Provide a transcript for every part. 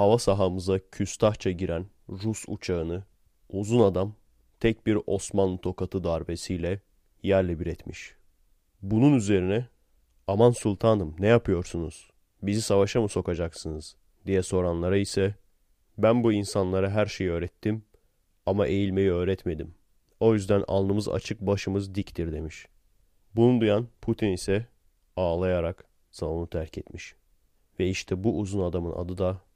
hava sahamıza küstahça giren Rus uçağını uzun adam tek bir Osmanlı tokatı darbesiyle yerle bir etmiş. Bunun üzerine aman sultanım ne yapıyorsunuz? Bizi savaşa mı sokacaksınız? diye soranlara ise ben bu insanlara her şeyi öğrettim ama eğilmeyi öğretmedim. O yüzden alnımız açık başımız diktir demiş. Bunu duyan Putin ise ağlayarak salonu terk etmiş. Ve işte bu uzun adamın adı da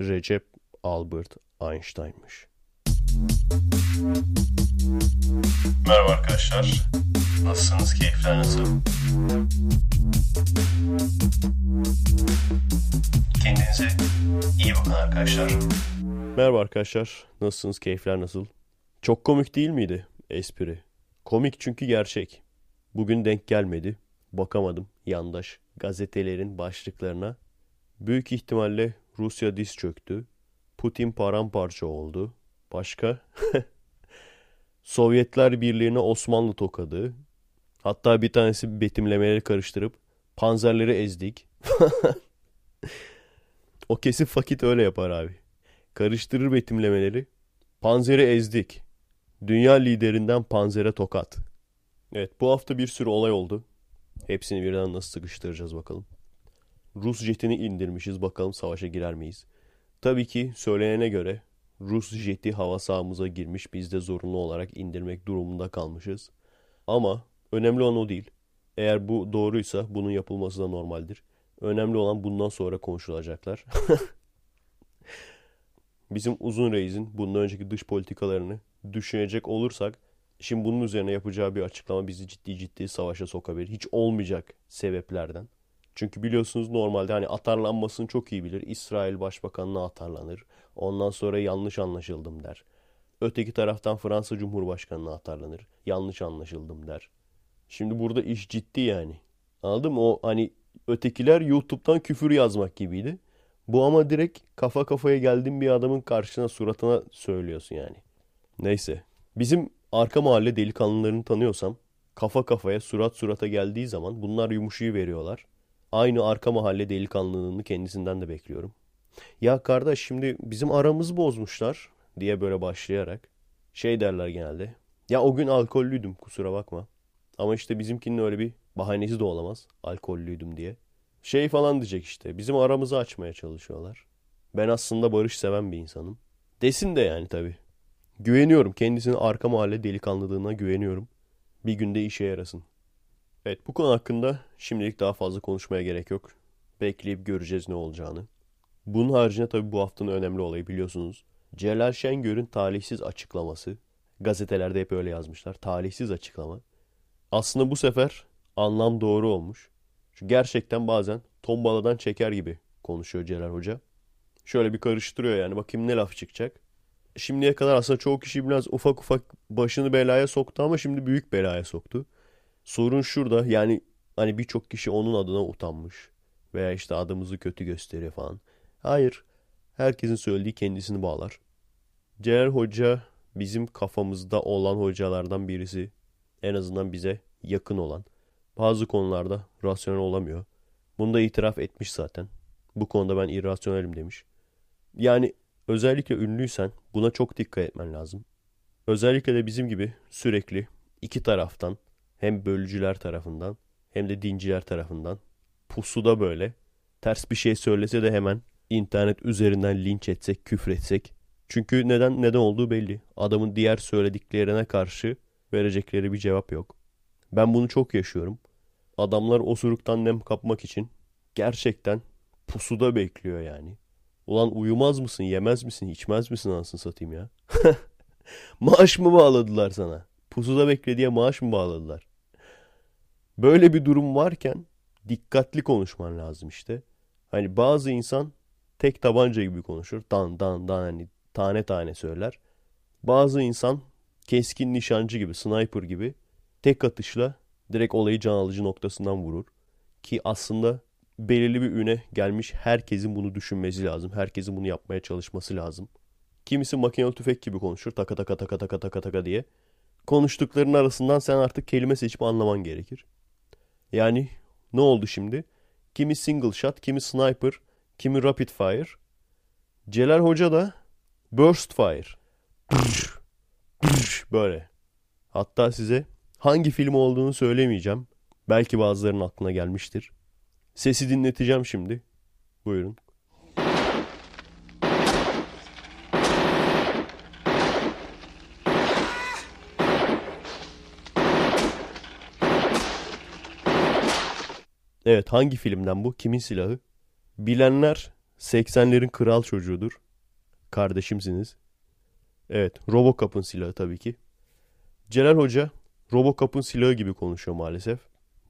Recep Albert Einstein'mış. Merhaba arkadaşlar. Nasılsınız? Keyifler nasıl? Kendinize iyi bakın arkadaşlar. Merhaba arkadaşlar. Nasılsınız? Keyifler nasıl? Çok komik değil miydi espri? Komik çünkü gerçek. Bugün denk gelmedi. Bakamadım yandaş gazetelerin başlıklarına. Büyük ihtimalle Rusya diz çöktü. Putin paramparça oldu. Başka? Sovyetler Birliği'ne Osmanlı tokadı. Hatta bir tanesi betimlemeleri karıştırıp panzerleri ezdik. o kesin fakit öyle yapar abi. Karıştırır betimlemeleri. Panzeri ezdik. Dünya liderinden panzere tokat. Evet bu hafta bir sürü olay oldu. Hepsini birden nasıl sıkıştıracağız bakalım. Rus jetini indirmişiz bakalım savaşa girer miyiz? Tabii ki söylenene göre Rus jeti hava sahamıza girmiş biz de zorunlu olarak indirmek durumunda kalmışız. Ama önemli olan o değil. Eğer bu doğruysa bunun yapılması da normaldir. Önemli olan bundan sonra konuşulacaklar. Bizim uzun reisin bundan önceki dış politikalarını düşünecek olursak şimdi bunun üzerine yapacağı bir açıklama bizi ciddi ciddi savaşa sokabilir. Hiç olmayacak sebeplerden. Çünkü biliyorsunuz normalde hani atarlanmasını çok iyi bilir. İsrail Başbakanı'na atarlanır. Ondan sonra yanlış anlaşıldım der. Öteki taraftan Fransa Cumhurbaşkanı'na atarlanır. Yanlış anlaşıldım der. Şimdi burada iş ciddi yani. Anladın mı? O hani ötekiler YouTube'dan küfür yazmak gibiydi. Bu ama direkt kafa kafaya geldiğin bir adamın karşısına suratına söylüyorsun yani. Neyse. Bizim arka mahalle delikanlılarını tanıyorsam kafa kafaya surat surata geldiği zaman bunlar yumuşuyu veriyorlar. Aynı arka mahalle delikanlılığını kendisinden de bekliyorum. Ya kardeş şimdi bizim aramızı bozmuşlar diye böyle başlayarak şey derler genelde. Ya o gün alkollüydüm kusura bakma. Ama işte bizimkinin öyle bir bahanesi de olamaz. Alkollüydüm diye. Şey falan diyecek işte. Bizim aramızı açmaya çalışıyorlar. Ben aslında barış seven bir insanım. Desin de yani tabii. Güveniyorum. Kendisinin arka mahalle delikanlılığına güveniyorum. Bir günde işe yarasın. Evet bu konu hakkında şimdilik daha fazla konuşmaya gerek yok. Bekleyip göreceğiz ne olacağını. Bunun haricinde tabii bu haftanın önemli olayı biliyorsunuz. Celal Şengör'ün talihsiz açıklaması. Gazetelerde hep öyle yazmışlar. Talihsiz açıklama. Aslında bu sefer anlam doğru olmuş. Çünkü gerçekten bazen tombaladan çeker gibi konuşuyor Celal Hoca. Şöyle bir karıştırıyor yani bakayım ne laf çıkacak. Şimdiye kadar aslında çoğu kişi biraz ufak ufak başını belaya soktu ama şimdi büyük belaya soktu. Sorun şurada yani hani birçok kişi onun adına utanmış. Veya işte adımızı kötü gösteriyor falan. Hayır. Herkesin söylediği kendisini bağlar. Celal Hoca bizim kafamızda olan hocalardan birisi. En azından bize yakın olan. Bazı konularda rasyonel olamıyor. Bunu da itiraf etmiş zaten. Bu konuda ben irrasyonelim demiş. Yani özellikle ünlüysen buna çok dikkat etmen lazım. Özellikle de bizim gibi sürekli iki taraftan hem bölücüler tarafından hem de dinciler tarafından pusuda böyle ters bir şey söylese de hemen internet üzerinden linç etsek, küfretsek. Çünkü neden neden olduğu belli. Adamın diğer söylediklerine karşı verecekleri bir cevap yok. Ben bunu çok yaşıyorum. Adamlar osuruktan nem kapmak için gerçekten pusuda bekliyor yani. Ulan uyumaz mısın, yemez misin, içmez misin anasını satayım ya? maaş mı bağladılar sana? Pusuda bekle diye maaş mı bağladılar? Böyle bir durum varken dikkatli konuşman lazım işte. Hani bazı insan tek tabanca gibi konuşur. Dan dan dan hani tane tane söyler. Bazı insan keskin nişancı gibi, sniper gibi tek atışla direkt olayı can alıcı noktasından vurur. Ki aslında belirli bir üne gelmiş herkesin bunu düşünmesi lazım. Herkesin bunu yapmaya çalışması lazım. Kimisi makinalı tüfek gibi konuşur. Taka taka taka taka taka taka diye. Konuştuklarının arasından sen artık kelime seçip anlaman gerekir. Yani ne oldu şimdi? Kimi single shot, kimi sniper, kimi rapid fire. Celal Hoca da Burst Fire. Böyle. Hatta size hangi film olduğunu söylemeyeceğim. Belki bazılarının aklına gelmiştir. Sesi dinleteceğim şimdi. Buyurun. Evet hangi filmden bu? Kimin silahı? Bilenler 80'lerin kral çocuğudur. Kardeşimsiniz. Evet Robocop'un silahı tabii ki. Celal Hoca Robocop'un silahı gibi konuşuyor maalesef.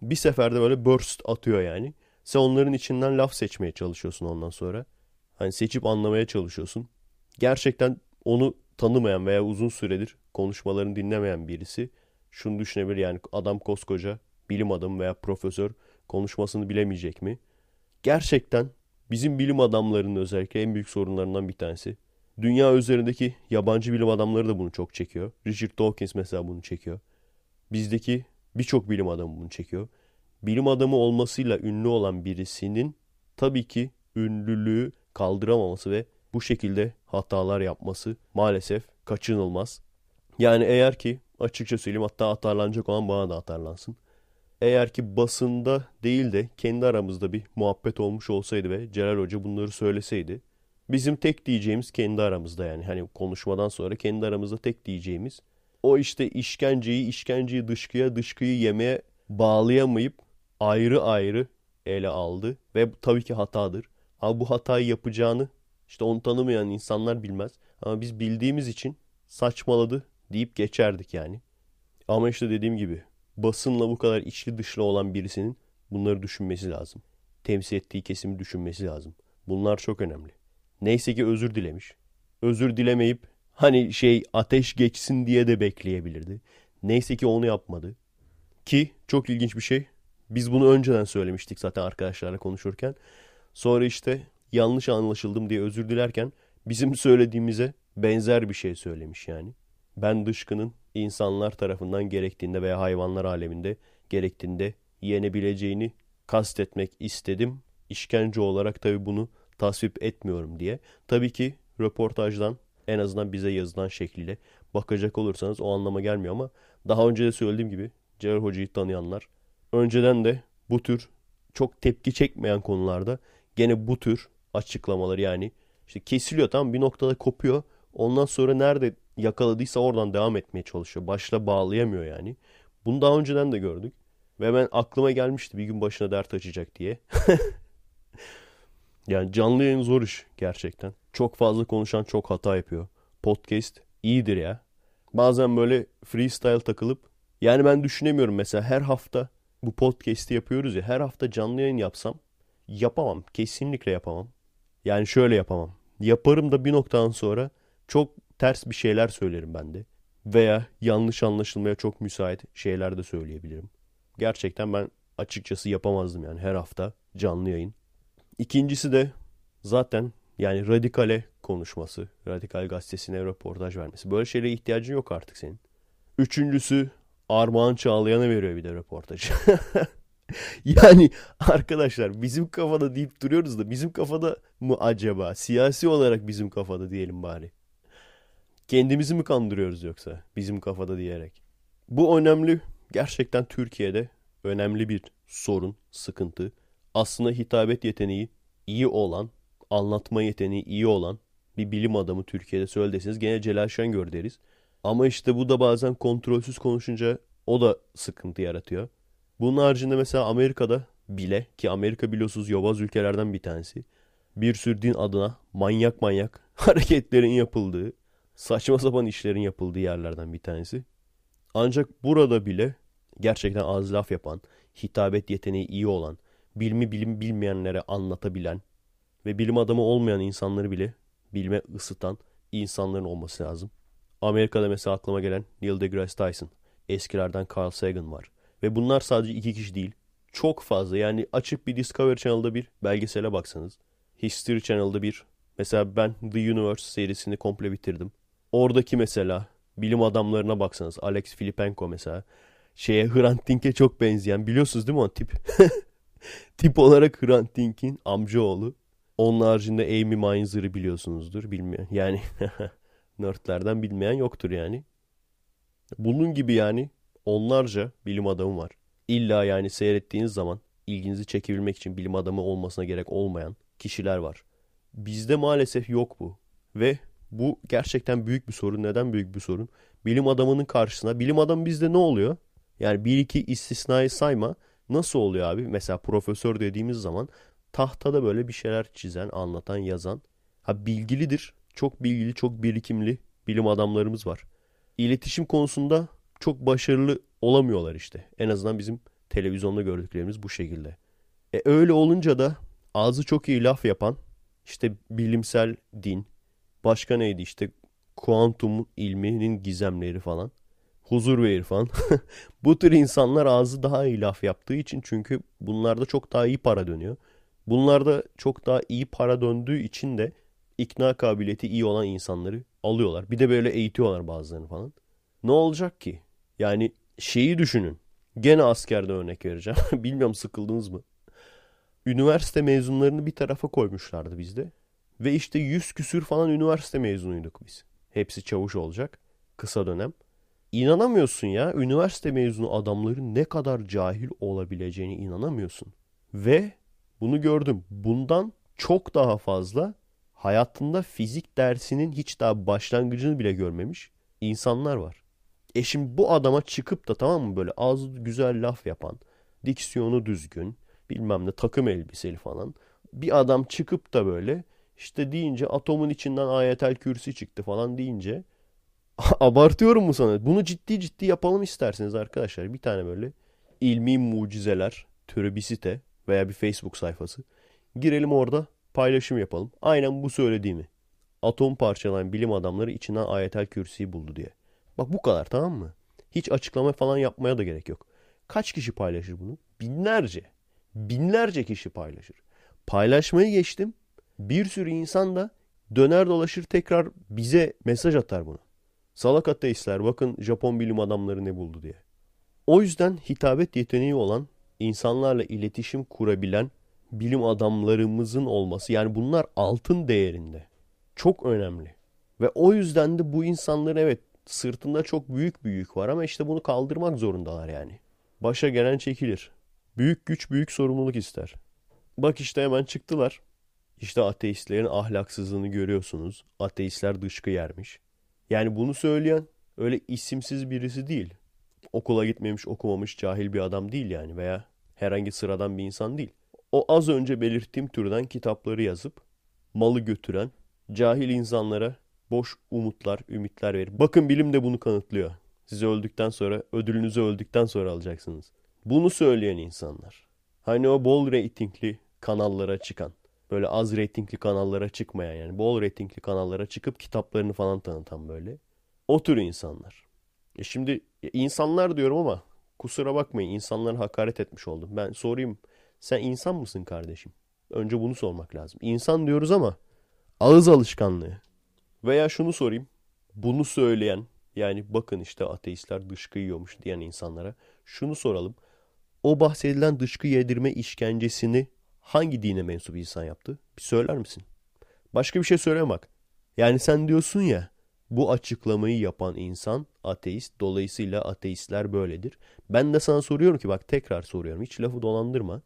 Bir seferde böyle burst atıyor yani. Sen onların içinden laf seçmeye çalışıyorsun ondan sonra. Hani seçip anlamaya çalışıyorsun. Gerçekten onu tanımayan veya uzun süredir konuşmalarını dinlemeyen birisi şunu düşünebilir yani adam koskoca bilim adamı veya profesör konuşmasını bilemeyecek mi? Gerçekten bizim bilim adamlarının özellikle en büyük sorunlarından bir tanesi. Dünya üzerindeki yabancı bilim adamları da bunu çok çekiyor. Richard Dawkins mesela bunu çekiyor. Bizdeki birçok bilim adamı bunu çekiyor. Bilim adamı olmasıyla ünlü olan birisinin tabii ki ünlülüğü kaldıramaması ve bu şekilde hatalar yapması maalesef kaçınılmaz. Yani eğer ki açıkça söyleyeyim hatta atarlanacak olan bana da atarlansın. Eğer ki basında değil de kendi aramızda bir muhabbet olmuş olsaydı ve Celal Hoca bunları söyleseydi bizim tek diyeceğimiz kendi aramızda yani hani konuşmadan sonra kendi aramızda tek diyeceğimiz o işte işkenceyi işkenceyi dışkıya dışkıyı yemeye bağlayamayıp ayrı ayrı ele aldı ve tabii ki hatadır. Ama bu hatayı yapacağını işte onu tanımayan insanlar bilmez. Ama biz bildiğimiz için saçmaladı deyip geçerdik yani. Ama işte dediğim gibi basınla bu kadar içli dışlı olan birisinin bunları düşünmesi lazım. Temsil ettiği kesimi düşünmesi lazım. Bunlar çok önemli. Neyse ki özür dilemiş. Özür dilemeyip hani şey ateş geçsin diye de bekleyebilirdi. Neyse ki onu yapmadı. Ki çok ilginç bir şey. Biz bunu önceden söylemiştik zaten arkadaşlarla konuşurken. Sonra işte yanlış anlaşıldım diye özür dilerken bizim söylediğimize benzer bir şey söylemiş yani. Ben dışkının insanlar tarafından gerektiğinde veya hayvanlar aleminde gerektiğinde yenebileceğini kastetmek istedim. İşkence olarak tabii bunu tasvip etmiyorum diye. Tabii ki röportajdan en azından bize yazılan şekliyle bakacak olursanız o anlama gelmiyor ama daha önce de söylediğim gibi Celal Hoca'yı tanıyanlar önceden de bu tür çok tepki çekmeyen konularda gene bu tür açıklamalar yani işte kesiliyor tamam bir noktada kopuyor. Ondan sonra nerede yakaladıysa oradan devam etmeye çalışıyor. Başla bağlayamıyor yani. Bunu daha önceden de gördük. Ve ben aklıma gelmişti bir gün başına dert açacak diye. yani canlı yayın zor iş gerçekten. Çok fazla konuşan çok hata yapıyor. Podcast iyidir ya. Bazen böyle freestyle takılıp yani ben düşünemiyorum mesela her hafta bu podcast'i yapıyoruz ya her hafta canlı yayın yapsam yapamam. Kesinlikle yapamam. Yani şöyle yapamam. Yaparım da bir noktadan sonra çok ters bir şeyler söylerim ben de. Veya yanlış anlaşılmaya çok müsait şeyler de söyleyebilirim. Gerçekten ben açıkçası yapamazdım yani her hafta canlı yayın. İkincisi de zaten yani radikale konuşması, radikal gazetesine röportaj vermesi. Böyle şeylere ihtiyacın yok artık senin. Üçüncüsü Armağan Çağlayan'a veriyor bir de röportaj. yani arkadaşlar bizim kafada deyip duruyoruz da bizim kafada mı acaba? Siyasi olarak bizim kafada diyelim bari. Kendimizi mi kandırıyoruz yoksa bizim kafada diyerek? Bu önemli. Gerçekten Türkiye'de önemli bir sorun, sıkıntı. Aslında hitabet yeteneği iyi olan, anlatma yeteneği iyi olan bir bilim adamı Türkiye'de söyle gene Celal Şengör deriz. Ama işte bu da bazen kontrolsüz konuşunca o da sıkıntı yaratıyor. Bunun haricinde mesela Amerika'da bile ki Amerika biliyorsunuz yobaz ülkelerden bir tanesi. Bir sürü din adına manyak manyak hareketlerin yapıldığı, saçma sapan işlerin yapıldığı yerlerden bir tanesi. Ancak burada bile gerçekten az laf yapan, hitabet yeteneği iyi olan, bilmi bilim bilmeyenlere anlatabilen ve bilim adamı olmayan insanları bile bilme ısıtan insanların olması lazım. Amerika'da mesela aklıma gelen Neil deGrasse Tyson, eskilerden Carl Sagan var. Ve bunlar sadece iki kişi değil. Çok fazla yani açık bir Discovery Channel'da bir belgesele baksanız. History Channel'da bir. Mesela ben The Universe serisini komple bitirdim. Oradaki mesela bilim adamlarına baksanız. Alex Filipenko mesela. Şeye Hrant Dink'e çok benzeyen. Biliyorsunuz değil mi o tip? tip olarak Hrant Dink'in amcaoğlu. Onun haricinde Amy Mainzer'ı biliyorsunuzdur. Bilmiyor. Yani nerdlerden bilmeyen yoktur yani. Bunun gibi yani onlarca bilim adamı var. İlla yani seyrettiğiniz zaman ilginizi çekebilmek için bilim adamı olmasına gerek olmayan kişiler var. Bizde maalesef yok bu. Ve bu gerçekten büyük bir sorun. Neden büyük bir sorun? Bilim adamının karşısına. Bilim adamı bizde ne oluyor? Yani bir iki istisnayı sayma. Nasıl oluyor abi? Mesela profesör dediğimiz zaman tahtada böyle bir şeyler çizen, anlatan, yazan. Ha bilgilidir. Çok bilgili, çok birikimli bilim adamlarımız var. İletişim konusunda çok başarılı olamıyorlar işte. En azından bizim televizyonda gördüklerimiz bu şekilde. E öyle olunca da ağzı çok iyi laf yapan işte bilimsel din, başka neydi işte kuantum ilminin gizemleri falan, huzur ve irfan. bu tür insanlar ağzı daha iyi laf yaptığı için çünkü bunlarda çok daha iyi para dönüyor. Bunlarda çok daha iyi para döndüğü için de ikna kabiliyeti iyi olan insanları alıyorlar. Bir de böyle eğitiyorlar bazılarını falan. Ne olacak ki? Yani şeyi düşünün. Gene askerde örnek vereceğim. Bilmiyorum sıkıldınız mı? Üniversite mezunlarını bir tarafa koymuşlardı bizde. Ve işte yüz küsür falan üniversite mezunuyduk biz. Hepsi çavuş olacak. Kısa dönem. İnanamıyorsun ya. Üniversite mezunu adamların ne kadar cahil olabileceğini inanamıyorsun. Ve bunu gördüm. Bundan çok daha fazla hayatında fizik dersinin hiç daha başlangıcını bile görmemiş insanlar var. E şimdi bu adama çıkıp da tamam mı böyle az güzel laf yapan, diksiyonu düzgün, bilmem ne takım elbiseli falan. Bir adam çıkıp da böyle işte deyince atomun içinden ayetel kürsi çıktı falan deyince abartıyorum mu sana? Bunu ciddi ciddi yapalım isterseniz arkadaşlar. Bir tane böyle ilmi mucizeler türü bir site veya bir Facebook sayfası. Girelim orada paylaşım yapalım. Aynen bu söylediğimi. Atom parçalayan bilim adamları içinden ayetel kürsiyi buldu diye. Bak bu kadar tamam mı? Hiç açıklama falan yapmaya da gerek yok. Kaç kişi paylaşır bunu? Binlerce. Binlerce kişi paylaşır. Paylaşmayı geçtim. Bir sürü insan da döner dolaşır tekrar bize mesaj atar bunu. Salak ateistler bakın Japon bilim adamları ne buldu diye. O yüzden hitabet yeteneği olan, insanlarla iletişim kurabilen bilim adamlarımızın olması yani bunlar altın değerinde. Çok önemli. Ve o yüzden de bu insanların evet sırtında çok büyük bir yük var ama işte bunu kaldırmak zorundalar yani. Başa gelen çekilir. Büyük güç büyük sorumluluk ister. Bak işte hemen çıktılar. İşte ateistlerin ahlaksızlığını görüyorsunuz. Ateistler dışkı yermiş. Yani bunu söyleyen öyle isimsiz birisi değil. Okula gitmemiş, okumamış, cahil bir adam değil yani veya herhangi sıradan bir insan değil. O az önce belirttiğim türden kitapları yazıp malı götüren cahil insanlara boş umutlar, ümitler verir. Bakın bilim de bunu kanıtlıyor. Size öldükten sonra, ödülünüzü öldükten sonra alacaksınız. Bunu söyleyen insanlar. Hani o bol reytingli kanallara çıkan, böyle az reytingli kanallara çıkmayan yani bol reytingli kanallara çıkıp kitaplarını falan tanıtan böyle. O tür insanlar. E şimdi insanlar diyorum ama kusura bakmayın insanlara hakaret etmiş oldum. Ben sorayım sen insan mısın kardeşim? Önce bunu sormak lazım. İnsan diyoruz ama ağız alışkanlığı. Veya şunu sorayım. Bunu söyleyen yani bakın işte ateistler dışkı yiyormuş diyen insanlara şunu soralım. O bahsedilen dışkı yedirme işkencesini hangi dine mensup insan yaptı? Bir söyler misin? Başka bir şey söyleme bak. Yani sen diyorsun ya bu açıklamayı yapan insan ateist. Dolayısıyla ateistler böyledir. Ben de sana soruyorum ki bak tekrar soruyorum. Hiç lafı dolandırma.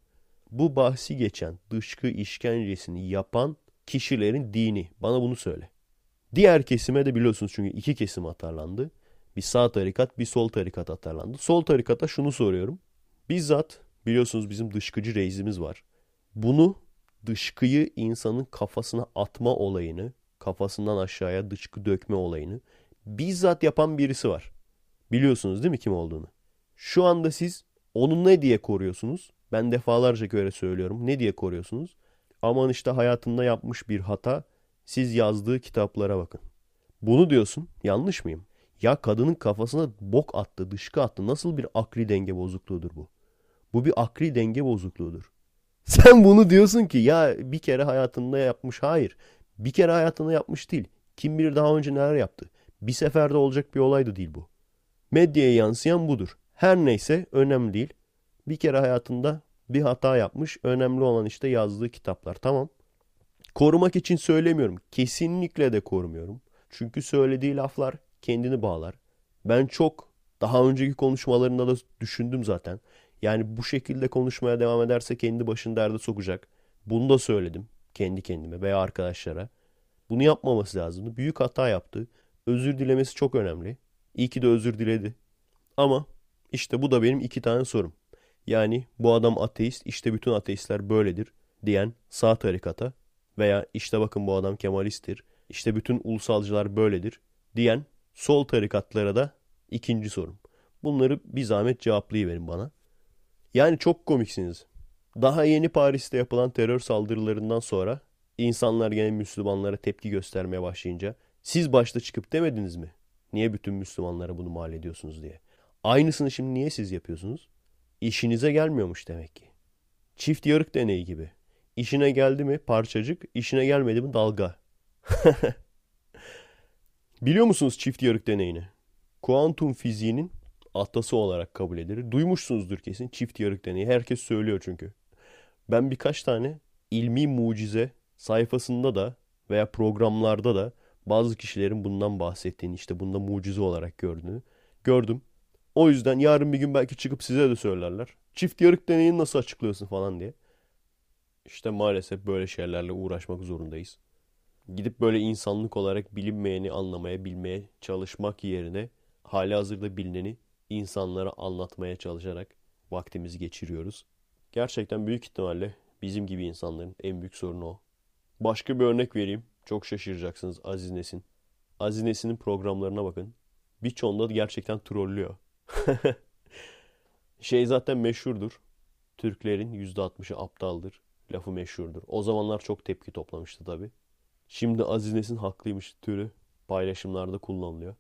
Bu bahsi geçen dışkı işkencesini yapan kişilerin dini. Bana bunu söyle. Diğer kesime de biliyorsunuz çünkü iki kesim atarlandı. Bir sağ tarikat bir sol tarikat atarlandı. Sol tarikata şunu soruyorum. Bizzat biliyorsunuz bizim dışkıcı reisimiz var. Bunu dışkıyı insanın kafasına atma olayını, kafasından aşağıya dışkı dökme olayını bizzat yapan birisi var. Biliyorsunuz değil mi kim olduğunu? Şu anda siz onu ne diye koruyorsunuz? Ben defalarca göre söylüyorum. Ne diye koruyorsunuz? Aman işte hayatında yapmış bir hata siz yazdığı kitaplara bakın. Bunu diyorsun. Yanlış mıyım? Ya kadının kafasına bok attı, dışkı attı. Nasıl bir akli denge bozukluğudur bu? Bu bir akli denge bozukluğudur. Sen bunu diyorsun ki ya bir kere hayatında yapmış. Hayır. Bir kere hayatında yapmış değil. Kim bilir daha önce neler yaptı. Bir seferde olacak bir olaydı değil bu. Medyaya yansıyan budur. Her neyse önemli değil. Bir kere hayatında bir hata yapmış. Önemli olan işte yazdığı kitaplar. Tamam. Korumak için söylemiyorum. Kesinlikle de korumuyorum. Çünkü söylediği laflar kendini bağlar. Ben çok daha önceki konuşmalarında da düşündüm zaten. Yani bu şekilde konuşmaya devam ederse kendi başını derde sokacak. Bunu da söyledim kendi kendime veya arkadaşlara. Bunu yapmaması lazımdı. Büyük hata yaptı. Özür dilemesi çok önemli. İyi ki de özür diledi. Ama işte bu da benim iki tane sorum. Yani bu adam ateist, işte bütün ateistler böyledir diyen sağ tarikata veya işte bakın bu adam Kemalisttir, işte bütün ulusalcılar böyledir diyen sol tarikatlara da ikinci sorum. Bunları bir zahmet cevaplayıverin bana. Yani çok komiksiniz. Daha yeni Paris'te yapılan terör saldırılarından sonra insanlar gene Müslümanlara tepki göstermeye başlayınca siz başta çıkıp demediniz mi? Niye bütün Müslümanlara bunu mal ediyorsunuz diye. Aynısını şimdi niye siz yapıyorsunuz? İşinize gelmiyormuş demek ki. Çift yarık deneyi gibi. İşine geldi mi parçacık, işine gelmedi mi dalga. Biliyor musunuz çift yarık deneyini? Kuantum fiziğinin atası olarak kabul edilir. Duymuşsunuzdur kesin çift yarık deneyi. Herkes söylüyor çünkü. Ben birkaç tane ilmi mucize sayfasında da veya programlarda da bazı kişilerin bundan bahsettiğini işte bunda mucize olarak gördüğünü gördüm. O yüzden yarın bir gün belki çıkıp size de söylerler. Çift yarık deneyini nasıl açıklıyorsun falan diye. İşte maalesef böyle şeylerle uğraşmak zorundayız. Gidip böyle insanlık olarak bilinmeyeni anlamaya, bilmeye çalışmak yerine hali hazırda bilineni insanlara anlatmaya çalışarak vaktimizi geçiriyoruz. Gerçekten büyük ihtimalle bizim gibi insanların en büyük sorunu o. Başka bir örnek vereyim. Çok şaşıracaksınız Aziz Nesin. Aziz Nesin'in programlarına bakın. Birçoğunda gerçekten trollüyor. şey zaten meşhurdur. Türklerin %60'ı aptaldır. Lafı meşhurdur. O zamanlar çok tepki toplamıştı tabi. Şimdi Aziz Nesin haklıymış türü paylaşımlarda kullanılıyor.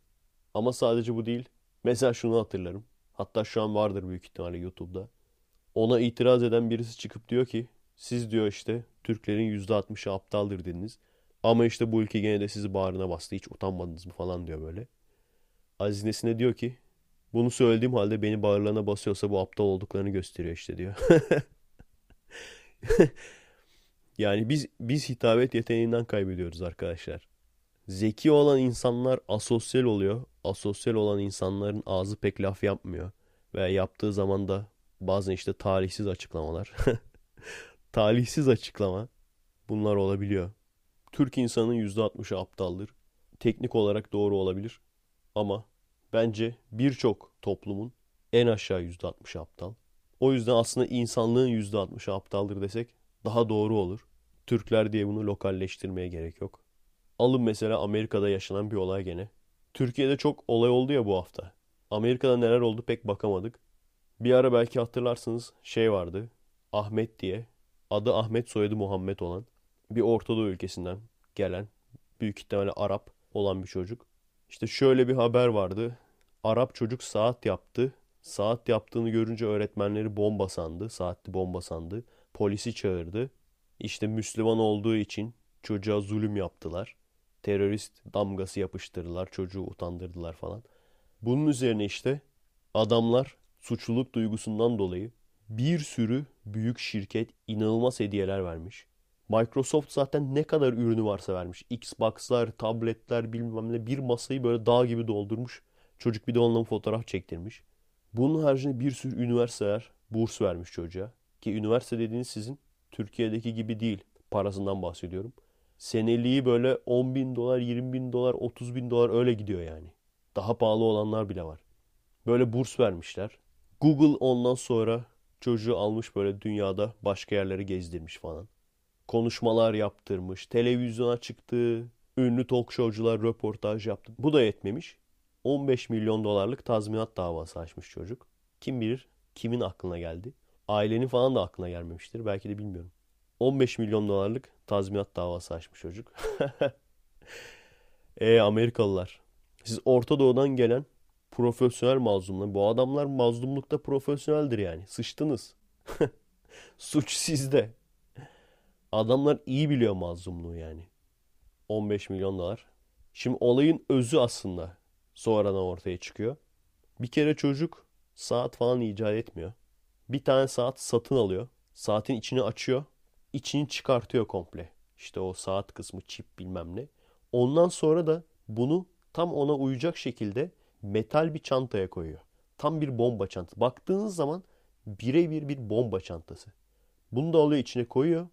Ama sadece bu değil. Mesela şunu hatırlarım. Hatta şu an vardır büyük ihtimalle YouTube'da. Ona itiraz eden birisi çıkıp diyor ki siz diyor işte Türklerin %60'ı aptaldır dediniz. Ama işte bu ülke gene de sizi bağrına bastı. Hiç utanmadınız mı falan diyor böyle. Aziz Nesin'e diyor ki bunu söylediğim halde beni bağırlarına basıyorsa bu aptal olduklarını gösteriyor işte diyor. yani biz biz hitabet yeteneğinden kaybediyoruz arkadaşlar. Zeki olan insanlar asosyal oluyor. Asosyal olan insanların ağzı pek laf yapmıyor. Ve yaptığı zaman da bazen işte talihsiz açıklamalar. talihsiz açıklama bunlar olabiliyor. Türk insanının %60'ı aptaldır. Teknik olarak doğru olabilir. Ama bence birçok toplumun en aşağı %60'ı aptal. O yüzden aslında insanlığın %60'ı aptaldır desek daha doğru olur. Türkler diye bunu lokalleştirmeye gerek yok. Alın mesela Amerika'da yaşanan bir olay gene. Türkiye'de çok olay oldu ya bu hafta. Amerika'da neler oldu pek bakamadık. Bir ara belki hatırlarsınız şey vardı. Ahmet diye. Adı Ahmet soyadı Muhammed olan. Bir Ortadoğu ülkesinden gelen. Büyük ihtimalle Arap olan bir çocuk. İşte şöyle bir haber vardı. Arap çocuk saat yaptı. Saat yaptığını görünce öğretmenleri bomba sandı. Saatli bomba sandı. Polisi çağırdı. İşte Müslüman olduğu için çocuğa zulüm yaptılar. Terörist damgası yapıştırdılar. Çocuğu utandırdılar falan. Bunun üzerine işte adamlar suçluluk duygusundan dolayı bir sürü büyük şirket inanılmaz hediyeler vermiş. Microsoft zaten ne kadar ürünü varsa vermiş. Xbox'lar, tabletler bilmem ne bir masayı böyle dağ gibi doldurmuş. Çocuk bir de onunla fotoğraf çektirmiş. Bunun haricinde bir sürü üniversiteler burs vermiş çocuğa. Ki üniversite dediğiniz sizin Türkiye'deki gibi değil. Parasından bahsediyorum. Seneliği böyle 10 bin dolar, 20 bin dolar, 30 bin dolar öyle gidiyor yani. Daha pahalı olanlar bile var. Böyle burs vermişler. Google ondan sonra çocuğu almış böyle dünyada başka yerleri gezdirmiş falan. Konuşmalar yaptırmış, televizyona çıktı, ünlü talk showcular röportaj yaptı. Bu da yetmemiş. 15 milyon dolarlık tazminat davası açmış çocuk. Kim bilir kimin aklına geldi. Ailenin falan da aklına gelmemiştir. Belki de bilmiyorum. 15 milyon dolarlık tazminat davası açmış çocuk. e Amerikalılar. Siz Orta Doğu'dan gelen profesyonel mazlumlar. Bu adamlar mazlumlukta profesyoneldir yani. Sıçtınız. Suç sizde. Adamlar iyi biliyor mazlumluğu yani. 15 milyon dolar. Şimdi olayın özü aslında sonradan ortaya çıkıyor. Bir kere çocuk saat falan icat etmiyor. Bir tane saat satın alıyor. Saatin içini açıyor. İçini çıkartıyor komple. İşte o saat kısmı çip bilmem ne. Ondan sonra da bunu tam ona uyacak şekilde metal bir çantaya koyuyor. Tam bir bomba çantası. Baktığınız zaman birebir bir bomba çantası. Bunu da alıyor içine koyuyor.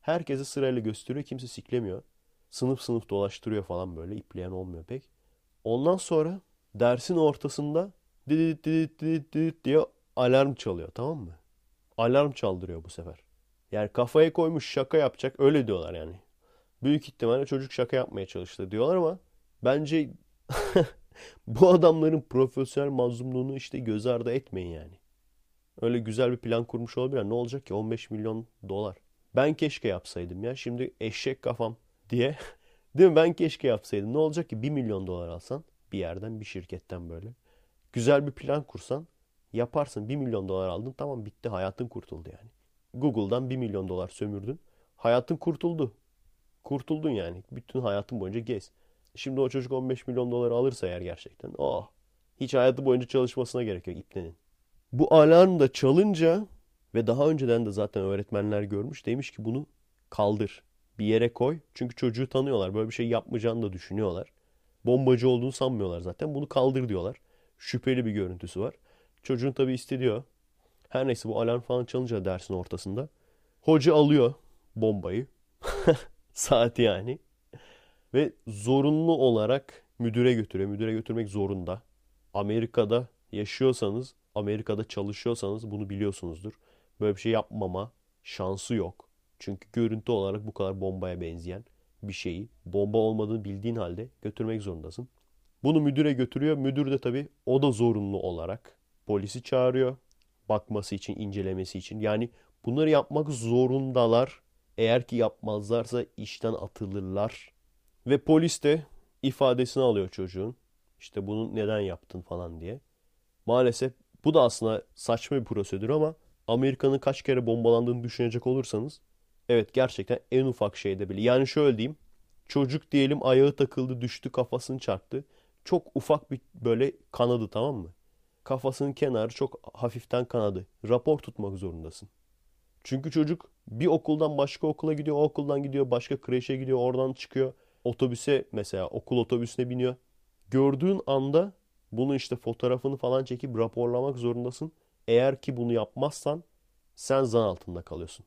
Herkese sırayla gösteriyor. Kimse siklemiyor. Sınıf sınıf dolaştırıyor falan böyle. İpleyen olmuyor pek. Ondan sonra dersin ortasında didit didit didit didit diye alarm çalıyor tamam mı? Alarm çaldırıyor bu sefer. Yani kafaya koymuş şaka yapacak öyle diyorlar yani. Büyük ihtimalle çocuk şaka yapmaya çalıştı diyorlar ama bence bu adamların profesyonel mazlumluğunu işte göz ardı etmeyin yani. Öyle güzel bir plan kurmuş olabilir. Ne olacak ki 15 milyon dolar. Ben keşke yapsaydım ya. Şimdi eşek kafam diye. Değil mi? Ben keşke yapsaydım. Ne olacak ki 1 milyon dolar alsan bir yerden bir şirketten böyle. Güzel bir plan kursan yaparsın. 1 milyon dolar aldın tamam bitti hayatın kurtuldu yani. Google'dan 1 milyon dolar sömürdün. Hayatın kurtuldu. Kurtuldun yani. Bütün hayatın boyunca gez. Şimdi o çocuk 15 milyon doları alırsa eğer gerçekten. Oh. Hiç hayatı boyunca çalışmasına gerek yok ipnenin. Bu alarm da çalınca ve daha önceden de zaten öğretmenler görmüş. Demiş ki bunu kaldır. Bir yere koy. Çünkü çocuğu tanıyorlar. Böyle bir şey yapmayacağını da düşünüyorlar. Bombacı olduğunu sanmıyorlar zaten. Bunu kaldır diyorlar. Şüpheli bir görüntüsü var. Çocuğun tabii istediyor. Her neyse bu alarm falan çalınca dersin ortasında. Hoca alıyor bombayı. Saati yani. Ve zorunlu olarak müdüre götürüyor. Müdüre götürmek zorunda. Amerika'da yaşıyorsanız, Amerika'da çalışıyorsanız bunu biliyorsunuzdur. Böyle bir şey yapmama şansı yok. Çünkü görüntü olarak bu kadar bombaya benzeyen bir şeyi bomba olmadığını bildiğin halde götürmek zorundasın. Bunu müdüre götürüyor. Müdür de tabii o da zorunlu olarak polisi çağırıyor. Bakması için, incelemesi için. Yani bunları yapmak zorundalar. Eğer ki yapmazlarsa işten atılırlar. Ve polis de ifadesini alıyor çocuğun. İşte bunu neden yaptın falan diye. Maalesef bu da aslında saçma bir prosedür ama Amerika'nın kaç kere bombalandığını düşünecek olursanız evet gerçekten en ufak şeyde bile. Yani şöyle diyeyim. Çocuk diyelim ayağı takıldı düştü kafasını çarptı. Çok ufak bir böyle kanadı tamam mı? Kafasının kenarı çok hafiften kanadı. Rapor tutmak zorundasın. Çünkü çocuk bir okuldan başka okula gidiyor, o okuldan gidiyor, başka kreşe gidiyor, oradan çıkıyor. Otobüse mesela okul otobüsüne biniyor. Gördüğün anda bunu işte fotoğrafını falan çekip raporlamak zorundasın. Eğer ki bunu yapmazsan sen zan altında kalıyorsun.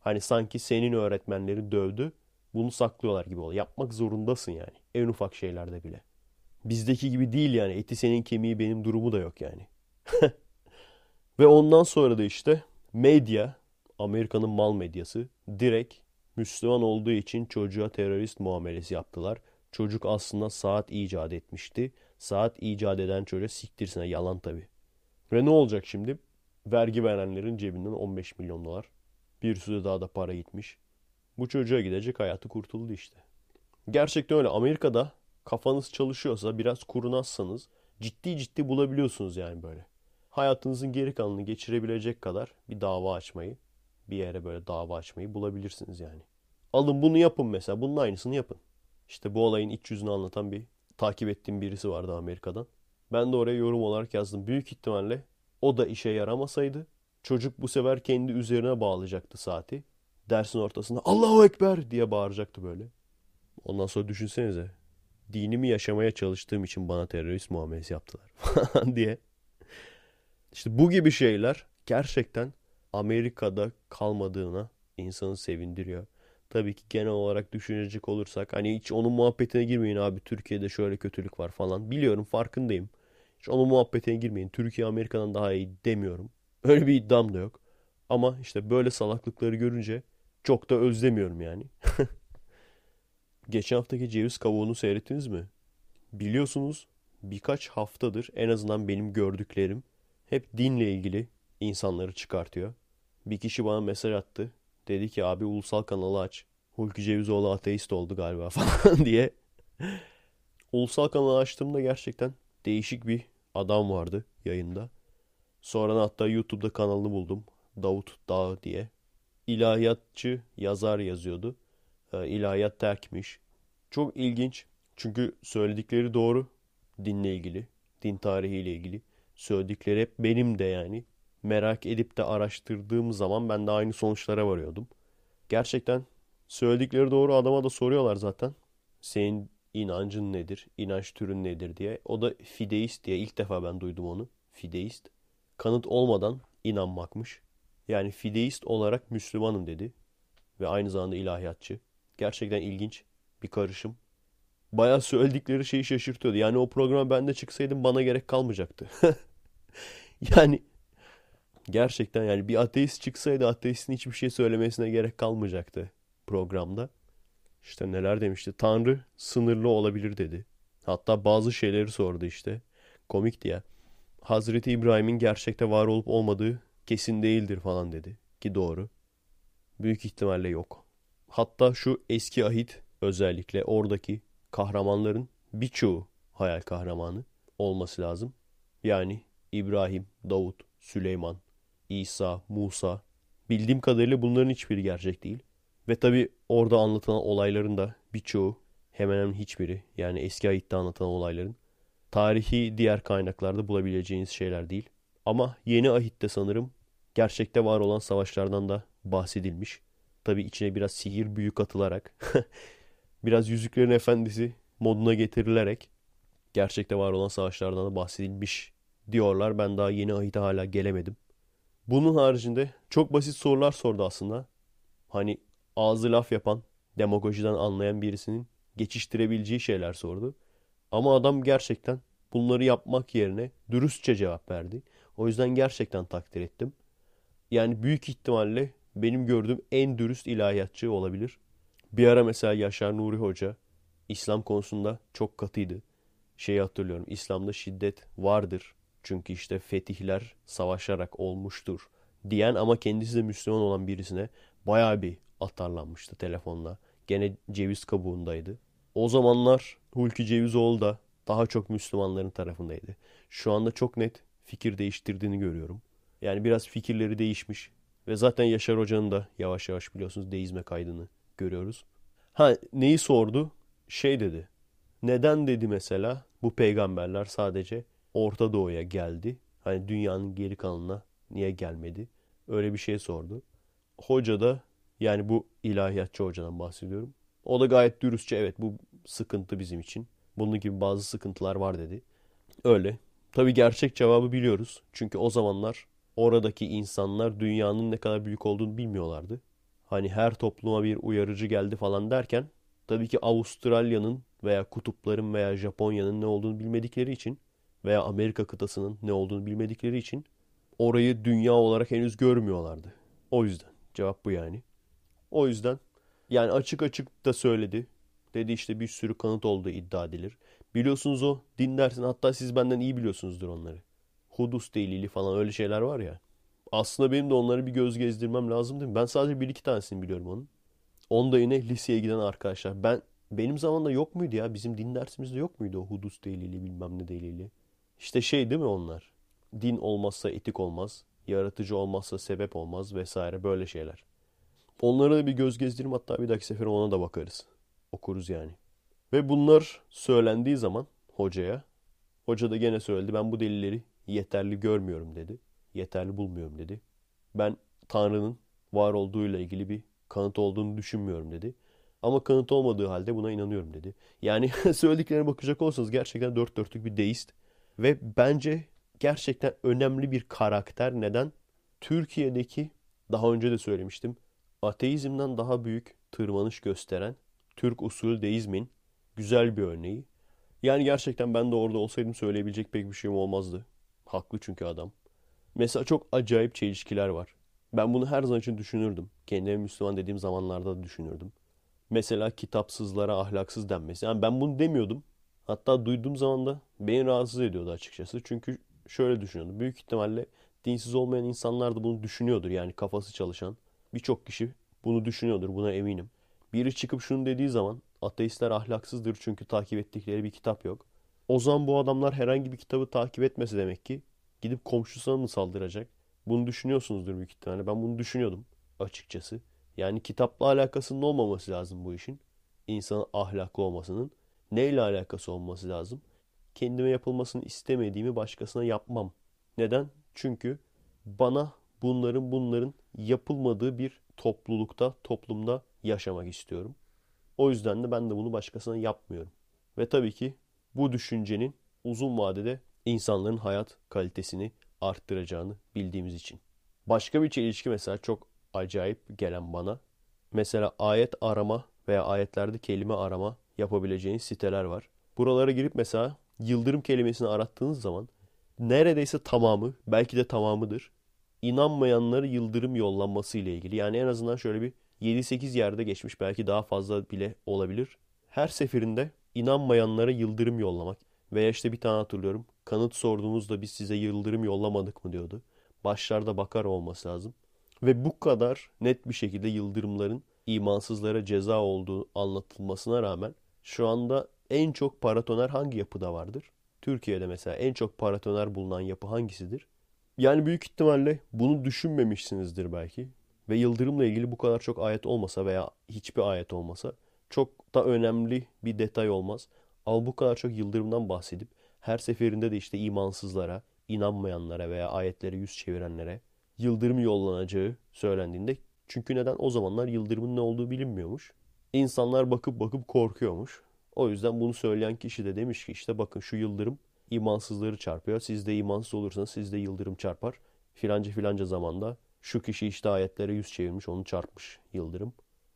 Hani sanki senin öğretmenleri dövdü. Bunu saklıyorlar gibi oluyor. Yapmak zorundasın yani. En ufak şeylerde bile. Bizdeki gibi değil yani. Eti senin kemiği benim durumu da yok yani. Ve ondan sonra da işte medya, Amerika'nın mal medyası direkt Müslüman olduğu için çocuğa terörist muamelesi yaptılar. Çocuk aslında saat icat etmişti. Saat icat eden çocuğa siktirsine yalan tabi. Ve ne olacak şimdi? Vergi verenlerin cebinden 15 milyon dolar. Bir sürü daha da para gitmiş. Bu çocuğa gidecek hayatı kurtuldu işte. Gerçekten öyle. Amerika'da kafanız çalışıyorsa biraz kurnazsanız ciddi ciddi bulabiliyorsunuz yani böyle. Hayatınızın geri kalanını geçirebilecek kadar bir dava açmayı, bir yere böyle dava açmayı bulabilirsiniz yani. Alın bunu yapın mesela. Bunun aynısını yapın. İşte bu olayın iç yüzünü anlatan bir takip ettiğim birisi vardı Amerika'dan. Ben de oraya yorum olarak yazdım. Büyük ihtimalle o da işe yaramasaydı çocuk bu sefer kendi üzerine bağlayacaktı saati. Dersin ortasında Allahu Ekber diye bağıracaktı böyle. Ondan sonra düşünsenize. Dinimi yaşamaya çalıştığım için bana terörist muamelesi yaptılar falan diye. İşte bu gibi şeyler gerçekten Amerika'da kalmadığına insanı sevindiriyor. Tabii ki genel olarak düşünecek olursak hani hiç onun muhabbetine girmeyin abi Türkiye'de şöyle kötülük var falan. Biliyorum farkındayım. Hiç onun muhabbetine girmeyin. Türkiye Amerika'dan daha iyi demiyorum. Öyle bir iddiam da yok. Ama işte böyle salaklıkları görünce çok da özlemiyorum yani. Geçen haftaki ceviz kavuğunu seyrettiniz mi? Biliyorsunuz birkaç haftadır en azından benim gördüklerim hep dinle ilgili insanları çıkartıyor. Bir kişi bana mesaj attı. Dedi ki abi ulusal kanalı aç. Hulki Cevizoğlu ateist oldu galiba falan diye. ulusal kanalı açtığımda gerçekten değişik bir adam vardı yayında. Sonra hatta YouTube'da kanalını buldum. Davut Dağ diye. İlahiyatçı yazar yazıyordu. Ee, ilahiyat terkmiş. Çok ilginç. Çünkü söyledikleri doğru. Dinle ilgili. Din tarihiyle ilgili. Söyledikleri hep benim de yani merak edip de araştırdığım zaman ben de aynı sonuçlara varıyordum. Gerçekten Söyledikleri doğru adama da soruyorlar zaten. Senin inancın nedir? İnanç türün nedir diye. O da fideist diye ilk defa ben duydum onu. Fideist. Kanıt olmadan inanmakmış. Yani fideist olarak Müslümanım dedi. Ve aynı zamanda ilahiyatçı. Gerçekten ilginç bir karışım. Bayağı söyledikleri şeyi şaşırtıyordu. Yani o programa ben de çıksaydım bana gerek kalmayacaktı. yani gerçekten yani bir ateist çıksaydı ateistin hiçbir şey söylemesine gerek kalmayacaktı programda. İşte neler demişti. Tanrı sınırlı olabilir dedi. Hatta bazı şeyleri sordu işte. Komik diye. Hazreti İbrahim'in gerçekte var olup olmadığı kesin değildir falan dedi. Ki doğru. Büyük ihtimalle yok. Hatta şu eski ahit özellikle oradaki kahramanların birçoğu hayal kahramanı olması lazım. Yani İbrahim, Davut, Süleyman, İsa, Musa. Bildiğim kadarıyla bunların hiçbiri gerçek değil. Ve tabi orada anlatılan olayların da birçoğu hemen hemen hiçbiri yani eski ahitte anlatılan olayların tarihi diğer kaynaklarda bulabileceğiniz şeyler değil. Ama yeni ahitte sanırım gerçekte var olan savaşlardan da bahsedilmiş. Tabi içine biraz sihir büyü katılarak biraz Yüzüklerin Efendisi moduna getirilerek gerçekte var olan savaşlardan da bahsedilmiş diyorlar. Ben daha yeni ahite hala gelemedim. Bunun haricinde çok basit sorular sordu aslında. Hani ağzı laf yapan, demagojiden anlayan birisinin geçiştirebileceği şeyler sordu. Ama adam gerçekten bunları yapmak yerine dürüstçe cevap verdi. O yüzden gerçekten takdir ettim. Yani büyük ihtimalle benim gördüğüm en dürüst ilahiyatçı olabilir. Bir ara mesela Yaşar Nuri Hoca İslam konusunda çok katıydı. Şeyi hatırlıyorum. İslam'da şiddet vardır. Çünkü işte fetihler savaşarak olmuştur diyen ama kendisi de Müslüman olan birisine bayağı bir atarlanmıştı telefonla. Gene ceviz kabuğundaydı. O zamanlar Hulki Cevizoğlu da daha çok Müslümanların tarafındaydı. Şu anda çok net fikir değiştirdiğini görüyorum. Yani biraz fikirleri değişmiş. Ve zaten Yaşar Hoca'nın da yavaş yavaş biliyorsunuz deizme kaydını görüyoruz. Ha neyi sordu? Şey dedi. Neden dedi mesela bu peygamberler sadece Orta Doğu'ya geldi? Hani dünyanın geri kalanına niye gelmedi? Öyle bir şey sordu. Hoca da yani bu ilahiyatçı hocadan bahsediyorum. O da gayet dürüstçe evet bu sıkıntı bizim için. Bunun gibi bazı sıkıntılar var dedi. Öyle. Tabii gerçek cevabı biliyoruz. Çünkü o zamanlar oradaki insanlar dünyanın ne kadar büyük olduğunu bilmiyorlardı. Hani her topluma bir uyarıcı geldi falan derken tabii ki Avustralya'nın veya kutupların veya Japonya'nın ne olduğunu bilmedikleri için veya Amerika kıtasının ne olduğunu bilmedikleri için orayı dünya olarak henüz görmüyorlardı. O yüzden cevap bu yani. O yüzden yani açık açık da söyledi. Dedi işte bir sürü kanıt olduğu iddia edilir. Biliyorsunuz o din dersin hatta siz benden iyi biliyorsunuzdur onları. Hudus delili falan öyle şeyler var ya. Aslında benim de onları bir göz gezdirmem lazım değil mi? Ben sadece bir iki tanesini biliyorum onun. Onu da yine liseye giden arkadaşlar. Ben benim zamanımda yok muydu ya? Bizim din dersimizde yok muydu o hudus delili bilmem ne delili? İşte şey değil mi onlar? Din olmazsa etik olmaz. Yaratıcı olmazsa sebep olmaz vesaire böyle şeyler. Onlara da bir göz gezdirim hatta bir dahaki sefer ona da bakarız. Okuruz yani. Ve bunlar söylendiği zaman hocaya, hoca da gene söyledi ben bu delilleri yeterli görmüyorum dedi. Yeterli bulmuyorum dedi. Ben Tanrı'nın var olduğuyla ilgili bir kanıt olduğunu düşünmüyorum dedi. Ama kanıt olmadığı halde buna inanıyorum dedi. Yani söylediklerine bakacak olsanız gerçekten dört dörtlük bir deist. Ve bence gerçekten önemli bir karakter. Neden? Türkiye'deki daha önce de söylemiştim. Ateizmden daha büyük tırmanış gösteren Türk usulü deizmin güzel bir örneği. Yani gerçekten ben de orada olsaydım söyleyebilecek pek bir şeyim olmazdı. Haklı çünkü adam. Mesela çok acayip çelişkiler var. Ben bunu her zaman için düşünürdüm. Kendime Müslüman dediğim zamanlarda da düşünürdüm. Mesela kitapsızlara ahlaksız denmesi. Yani ben bunu demiyordum. Hatta duyduğum zaman da beni rahatsız ediyordu açıkçası. Çünkü şöyle düşünüyordum. Büyük ihtimalle dinsiz olmayan insanlar da bunu düşünüyordur. Yani kafası çalışan birçok kişi bunu düşünüyordur. Buna eminim. Biri çıkıp şunu dediği zaman ateistler ahlaksızdır çünkü takip ettikleri bir kitap yok. O zaman bu adamlar herhangi bir kitabı takip etmesi demek ki gidip komşusuna mı saldıracak? Bunu düşünüyorsunuzdur büyük ihtimalle. Ben bunu düşünüyordum açıkçası. Yani kitapla alakasının olmaması lazım bu işin. İnsanın ahlaklı olmasının. Neyle alakası olması lazım? Kendime yapılmasını istemediğimi başkasına yapmam. Neden? Çünkü bana bunların bunların yapılmadığı bir toplulukta, toplumda yaşamak istiyorum. O yüzden de ben de bunu başkasına yapmıyorum. Ve tabii ki bu düşüncenin uzun vadede insanların hayat kalitesini arttıracağını bildiğimiz için. Başka bir çelişki mesela çok acayip gelen bana. Mesela ayet arama veya ayetlerde kelime arama yapabileceğiniz siteler var. Buralara girip mesela yıldırım kelimesini arattığınız zaman neredeyse tamamı, belki de tamamıdır. İnanmayanları yıldırım yollanması ile ilgili. Yani en azından şöyle bir 7-8 yerde geçmiş belki daha fazla bile olabilir. Her seferinde inanmayanlara yıldırım yollamak. Veya işte bir tane hatırlıyorum. Kanıt sorduğunuzda biz size yıldırım yollamadık mı diyordu. Başlarda bakar olması lazım. Ve bu kadar net bir şekilde yıldırımların imansızlara ceza olduğu anlatılmasına rağmen şu anda en çok paratoner hangi yapıda vardır? Türkiye'de mesela en çok paratoner bulunan yapı hangisidir? Yani büyük ihtimalle bunu düşünmemişsinizdir belki. Ve yıldırımla ilgili bu kadar çok ayet olmasa veya hiçbir ayet olmasa çok da önemli bir detay olmaz. Ama bu kadar çok yıldırımdan bahsedip her seferinde de işte imansızlara, inanmayanlara veya ayetlere yüz çevirenlere yıldırım yollanacağı söylendiğinde çünkü neden o zamanlar yıldırımın ne olduğu bilinmiyormuş. İnsanlar bakıp bakıp korkuyormuş. O yüzden bunu söyleyen kişi de demiş ki işte bakın şu yıldırım imansızları çarpıyor. Siz de imansız olursanız siz de yıldırım çarpar. Filanca filanca zamanda şu kişi işte ayetlere yüz çevirmiş onu çarpmış yıldırım.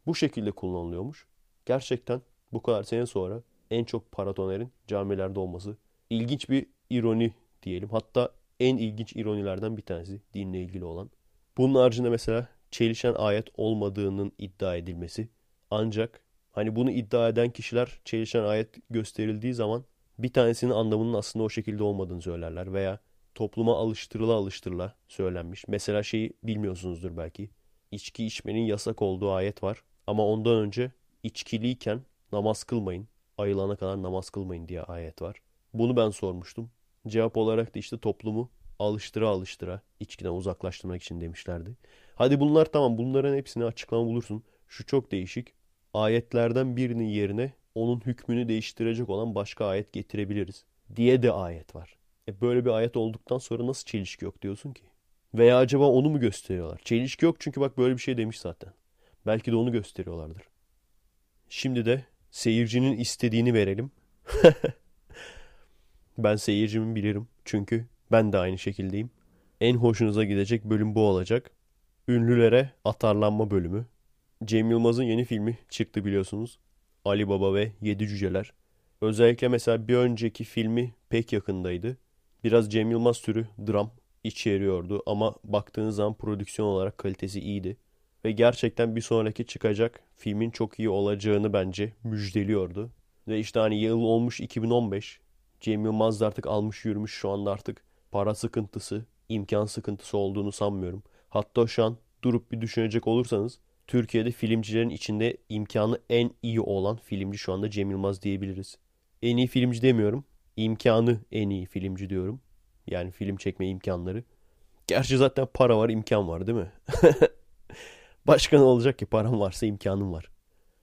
Bu şekilde kullanılıyormuş. Gerçekten bu kadar sene sonra en çok paratonerin camilerde olması ilginç bir ironi diyelim. Hatta en ilginç ironilerden bir tanesi dinle ilgili olan. Bunun haricinde mesela çelişen ayet olmadığının iddia edilmesi. Ancak hani bunu iddia eden kişiler çelişen ayet gösterildiği zaman bir tanesinin anlamının aslında o şekilde olmadığını söylerler veya topluma alıştırıla alıştırıla söylenmiş. Mesela şeyi bilmiyorsunuzdur belki. İçki içmenin yasak olduğu ayet var. Ama ondan önce içkiliyken namaz kılmayın. Ayılana kadar namaz kılmayın diye ayet var. Bunu ben sormuştum. Cevap olarak da işte toplumu alıştıra alıştıra içkiden uzaklaştırmak için demişlerdi. Hadi bunlar tamam bunların hepsini açıklama bulursun. Şu çok değişik. Ayetlerden birinin yerine onun hükmünü değiştirecek olan başka ayet getirebiliriz diye de ayet var. E böyle bir ayet olduktan sonra nasıl çelişki yok diyorsun ki? Veya acaba onu mu gösteriyorlar? Çelişki yok çünkü bak böyle bir şey demiş zaten. Belki de onu gösteriyorlardır. Şimdi de seyircinin istediğini verelim. ben seyircimin bilirim. Çünkü ben de aynı şekildeyim. En hoşunuza gidecek bölüm bu olacak. Ünlülere atarlanma bölümü. Cem Yılmaz'ın yeni filmi çıktı biliyorsunuz. Ali Baba ve Yedi Cüceler. Özellikle mesela bir önceki filmi pek yakındaydı. Biraz Cem Yılmaz türü dram içeriyordu ama baktığınız zaman prodüksiyon olarak kalitesi iyiydi. Ve gerçekten bir sonraki çıkacak filmin çok iyi olacağını bence müjdeliyordu. Ve işte hani yıl olmuş 2015. Cem Yılmaz da artık almış yürümüş şu anda artık para sıkıntısı, imkan sıkıntısı olduğunu sanmıyorum. Hatta şu an durup bir düşünecek olursanız Türkiye'de filmcilerin içinde imkanı en iyi olan filmci şu anda Cem Yılmaz diyebiliriz. En iyi filmci demiyorum. İmkanı en iyi filmci diyorum. Yani film çekme imkanları. Gerçi zaten para var, imkan var değil mi? Başka ne olacak ki param varsa imkanım var.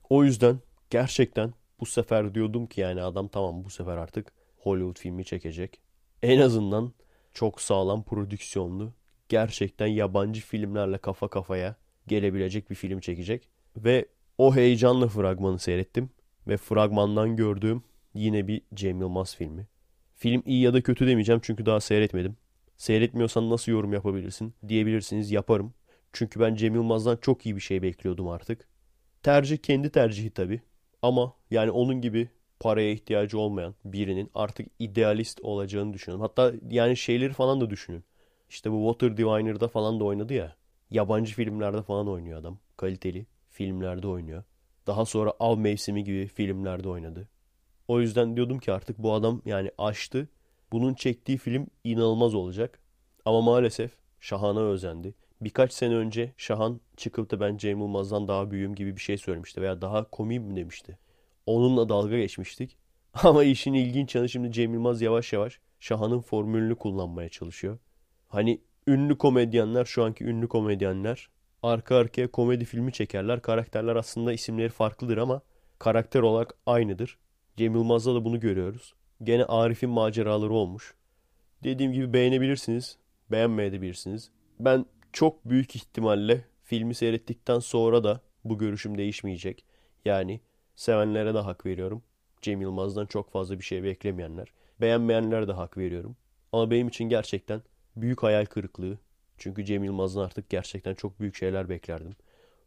O yüzden gerçekten bu sefer diyordum ki yani adam tamam bu sefer artık Hollywood filmi çekecek. En azından çok sağlam prodüksiyonlu, gerçekten yabancı filmlerle kafa kafaya gelebilecek bir film çekecek. Ve o heyecanla fragmanı seyrettim. Ve fragmandan gördüğüm yine bir Cem Yılmaz filmi. Film iyi ya da kötü demeyeceğim çünkü daha seyretmedim. Seyretmiyorsan nasıl yorum yapabilirsin diyebilirsiniz yaparım. Çünkü ben Cem Yılmaz'dan çok iyi bir şey bekliyordum artık. Tercih kendi tercihi tabii. Ama yani onun gibi paraya ihtiyacı olmayan birinin artık idealist olacağını düşünüyorum. Hatta yani şeyleri falan da düşünün. İşte bu Water Diviner'da falan da oynadı ya. Yabancı filmlerde falan oynuyor adam. Kaliteli filmlerde oynuyor. Daha sonra Av Mevsimi gibi filmlerde oynadı. O yüzden diyordum ki artık bu adam yani aştı. Bunun çektiği film inanılmaz olacak. Ama maalesef Şahan'a özendi. Birkaç sene önce Şahan çıkıp da ben Cem Yılmaz'dan daha büyüğüm gibi bir şey söylemişti. Veya daha komiyim mi demişti. Onunla dalga geçmiştik. Ama işin ilginç yanı şimdi Cem Yılmaz yavaş yavaş Şahan'ın formülünü kullanmaya çalışıyor. Hani ünlü komedyenler, şu anki ünlü komedyenler arka arkaya komedi filmi çekerler. Karakterler aslında isimleri farklıdır ama karakter olarak aynıdır. Cem Yılmaz'da da bunu görüyoruz. Gene Arif'in maceraları olmuş. Dediğim gibi beğenebilirsiniz, beğenmeyebilirsiniz. Ben çok büyük ihtimalle filmi seyrettikten sonra da Bu görüşüm değişmeyecek. Yani sevenlere de hak veriyorum. Cem Yılmaz'dan çok fazla bir şey beklemeyenler. Beğenmeyenlere de hak veriyorum. Ama benim için gerçekten büyük hayal kırıklığı. Çünkü Cem Yılmaz'dan artık gerçekten çok büyük şeyler beklerdim.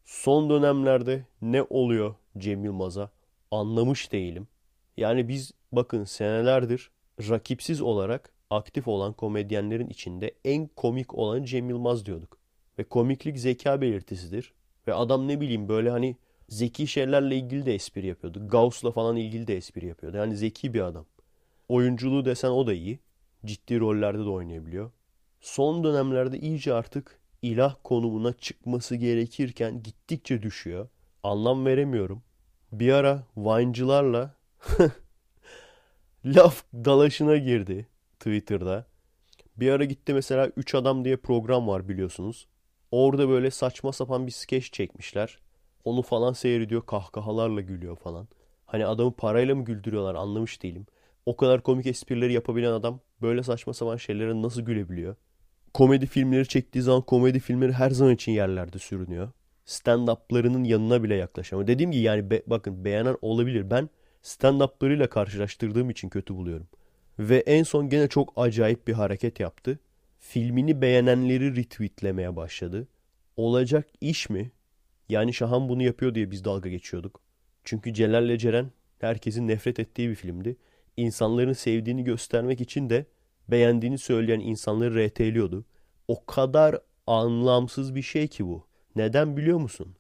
Son dönemlerde ne oluyor Cem Yılmaz'a anlamış değilim. Yani biz bakın senelerdir rakipsiz olarak aktif olan komedyenlerin içinde en komik olan Cem Yılmaz diyorduk. Ve komiklik zeka belirtisidir. Ve adam ne bileyim böyle hani zeki şeylerle ilgili de espri yapıyordu. Gauss'la falan ilgili de espri yapıyordu. Yani zeki bir adam. Oyunculuğu desen o da iyi. Ciddi rollerde de oynayabiliyor. Son dönemlerde iyice artık ilah konumuna çıkması gerekirken gittikçe düşüyor. Anlam veremiyorum. Bir ara Vine'cılarla laf dalaşına girdi Twitter'da. Bir ara gitti mesela 3 Adam diye program var biliyorsunuz. Orada böyle saçma sapan bir skeç çekmişler. Onu falan seyrediyor kahkahalarla gülüyor falan. Hani adamı parayla mı güldürüyorlar anlamış değilim. O kadar komik esprileri yapabilen adam böyle saçma sapan şeylere nasıl gülebiliyor? Komedi filmleri çektiği zaman komedi filmleri her zaman için yerlerde sürünüyor. Stand-up'larının yanına bile yaklaşamıyor. Dediğim gibi yani be, bakın beğenen olabilir. Ben stand-up'larıyla karşılaştırdığım için kötü buluyorum. Ve en son gene çok acayip bir hareket yaptı. Filmini beğenenleri retweetlemeye başladı. Olacak iş mi? Yani Şahan bunu yapıyor diye biz dalga geçiyorduk. Çünkü Celal'le Ceren herkesin nefret ettiği bir filmdi. İnsanların sevdiğini göstermek için de beğendiğini söyleyen insanları RT'liyordu. O kadar anlamsız bir şey ki bu. Neden biliyor musun?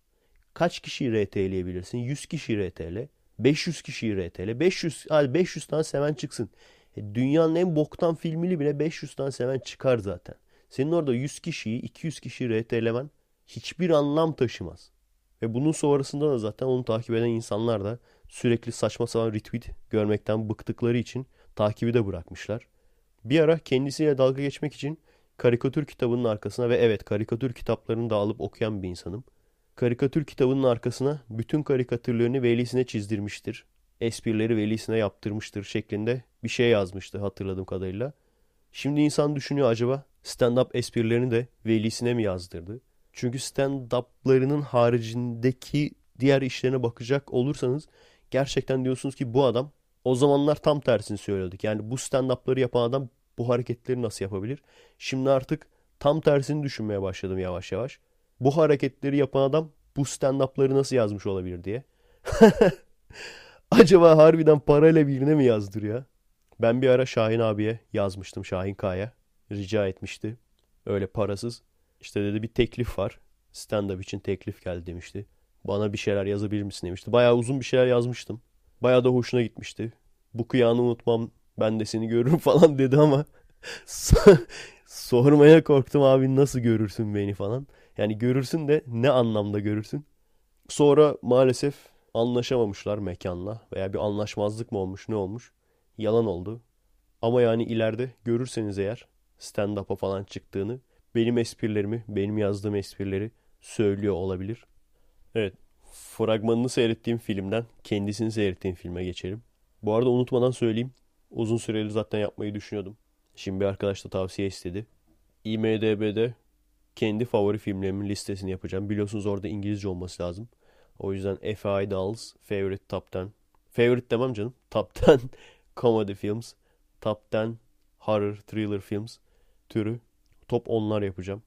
Kaç kişiyi RT'leyebilirsin? 100 kişiyi RT'le. 500 kişiyi RT'le. 500, hadi 500 tane seven çıksın. Dünyanın en boktan filmini bile 500 tane seven çıkar zaten. Senin orada 100 kişiyi, 200 kişiyi RT'lemen hiçbir anlam taşımaz. Ve bunun sonrasında da zaten onu takip eden insanlar da sürekli saçma sapan retweet görmekten bıktıkları için takibi de bırakmışlar. Bir ara kendisiyle dalga geçmek için karikatür kitabının arkasına ve evet karikatür kitaplarını da alıp okuyan bir insanım. Karikatür kitabının arkasına bütün karikatürlerini velisine çizdirmiştir. Esprileri velisine yaptırmıştır şeklinde bir şey yazmıştı hatırladığım kadarıyla. Şimdi insan düşünüyor acaba stand-up esprilerini de velisine mi yazdırdı? Çünkü stand-up'larının haricindeki diğer işlerine bakacak olursanız gerçekten diyorsunuz ki bu adam o zamanlar tam tersini söylüyorduk. Yani bu stand-up'ları yapan adam bu hareketleri nasıl yapabilir? Şimdi artık tam tersini düşünmeye başladım yavaş yavaş. Bu hareketleri yapan adam bu stand-up'ları nasıl yazmış olabilir diye. Acaba harbiden parayla birine mi yazdırıyor? Ben bir ara Şahin abiye yazmıştım Şahin Kaya. Rica etmişti. Öyle parasız. İşte dedi bir teklif var. Stand-up için teklif geldi demişti. Bana bir şeyler yazabilir misin demişti. Bayağı uzun bir şeyler yazmıştım. Bayağı da hoşuna gitmişti. Bu kıyağını unutmam ben de seni görürüm falan dedi ama sormaya korktum abi nasıl görürsün beni falan. Yani görürsün de ne anlamda görürsün. Sonra maalesef anlaşamamışlar mekanla veya bir anlaşmazlık mı olmuş ne olmuş. Yalan oldu. Ama yani ileride görürseniz eğer stand-up'a falan çıktığını benim esprilerimi, benim yazdığım esprileri söylüyor olabilir. Evet, fragmanını seyrettiğim filmden kendisini seyrettiğim filme geçelim. Bu arada unutmadan söyleyeyim. Uzun süreli zaten yapmayı düşünüyordum. Şimdi bir arkadaş da tavsiye istedi. IMDB'de kendi favori filmlerimin listesini yapacağım. Biliyorsunuz orada İngilizce olması lazım. O yüzden FI Dolls Favorite Top 10. Favorite demem canım. Top 10 Comedy Films. Top 10 Horror Thriller Films türü top 10'lar yapacağım.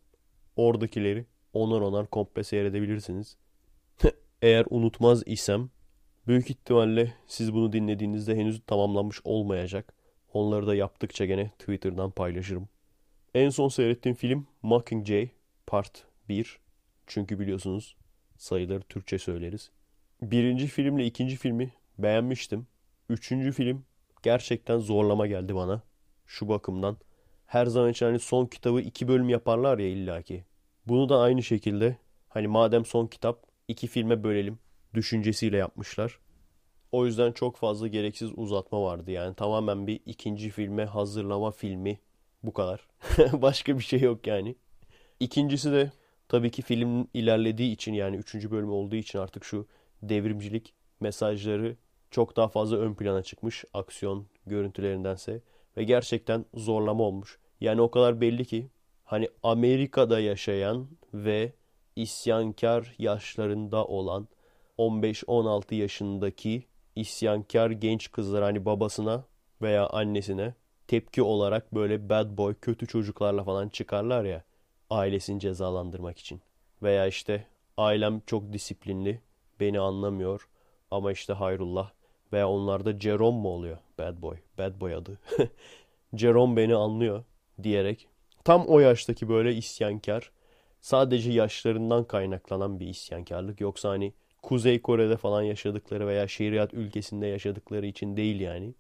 Oradakileri onar onar komple seyredebilirsiniz. Eğer unutmaz isem büyük ihtimalle siz bunu dinlediğinizde henüz tamamlanmış olmayacak. Onları da yaptıkça gene Twitter'dan paylaşırım. En son seyrettiğim film Mockingjay Part 1. Çünkü biliyorsunuz sayıları Türkçe söyleriz. Birinci filmle ikinci filmi beğenmiştim. Üçüncü film gerçekten zorlama geldi bana. Şu bakımdan. Her zaman için hani son kitabı iki bölüm yaparlar ya illaki. Bunu da aynı şekilde hani madem son kitap iki filme bölelim düşüncesiyle yapmışlar. O yüzden çok fazla gereksiz uzatma vardı. Yani tamamen bir ikinci filme hazırlama filmi. Bu kadar. Başka bir şey yok yani. İkincisi de tabii ki film ilerlediği için yani üçüncü bölüm olduğu için artık şu devrimcilik mesajları çok daha fazla ön plana çıkmış aksiyon görüntülerindense ve gerçekten zorlama olmuş. Yani o kadar belli ki hani Amerika'da yaşayan ve isyankar yaşlarında olan 15-16 yaşındaki isyankar genç kızlar hani babasına veya annesine tepki olarak böyle bad boy kötü çocuklarla falan çıkarlar ya ailesini cezalandırmak için. Veya işte ailem çok disiplinli beni anlamıyor ama işte hayrullah veya onlarda Jerome mu oluyor bad boy bad boy adı. Jerome beni anlıyor diyerek tam o yaştaki böyle isyankar sadece yaşlarından kaynaklanan bir isyankarlık yoksa hani Kuzey Kore'de falan yaşadıkları veya şeriat ülkesinde yaşadıkları için değil yani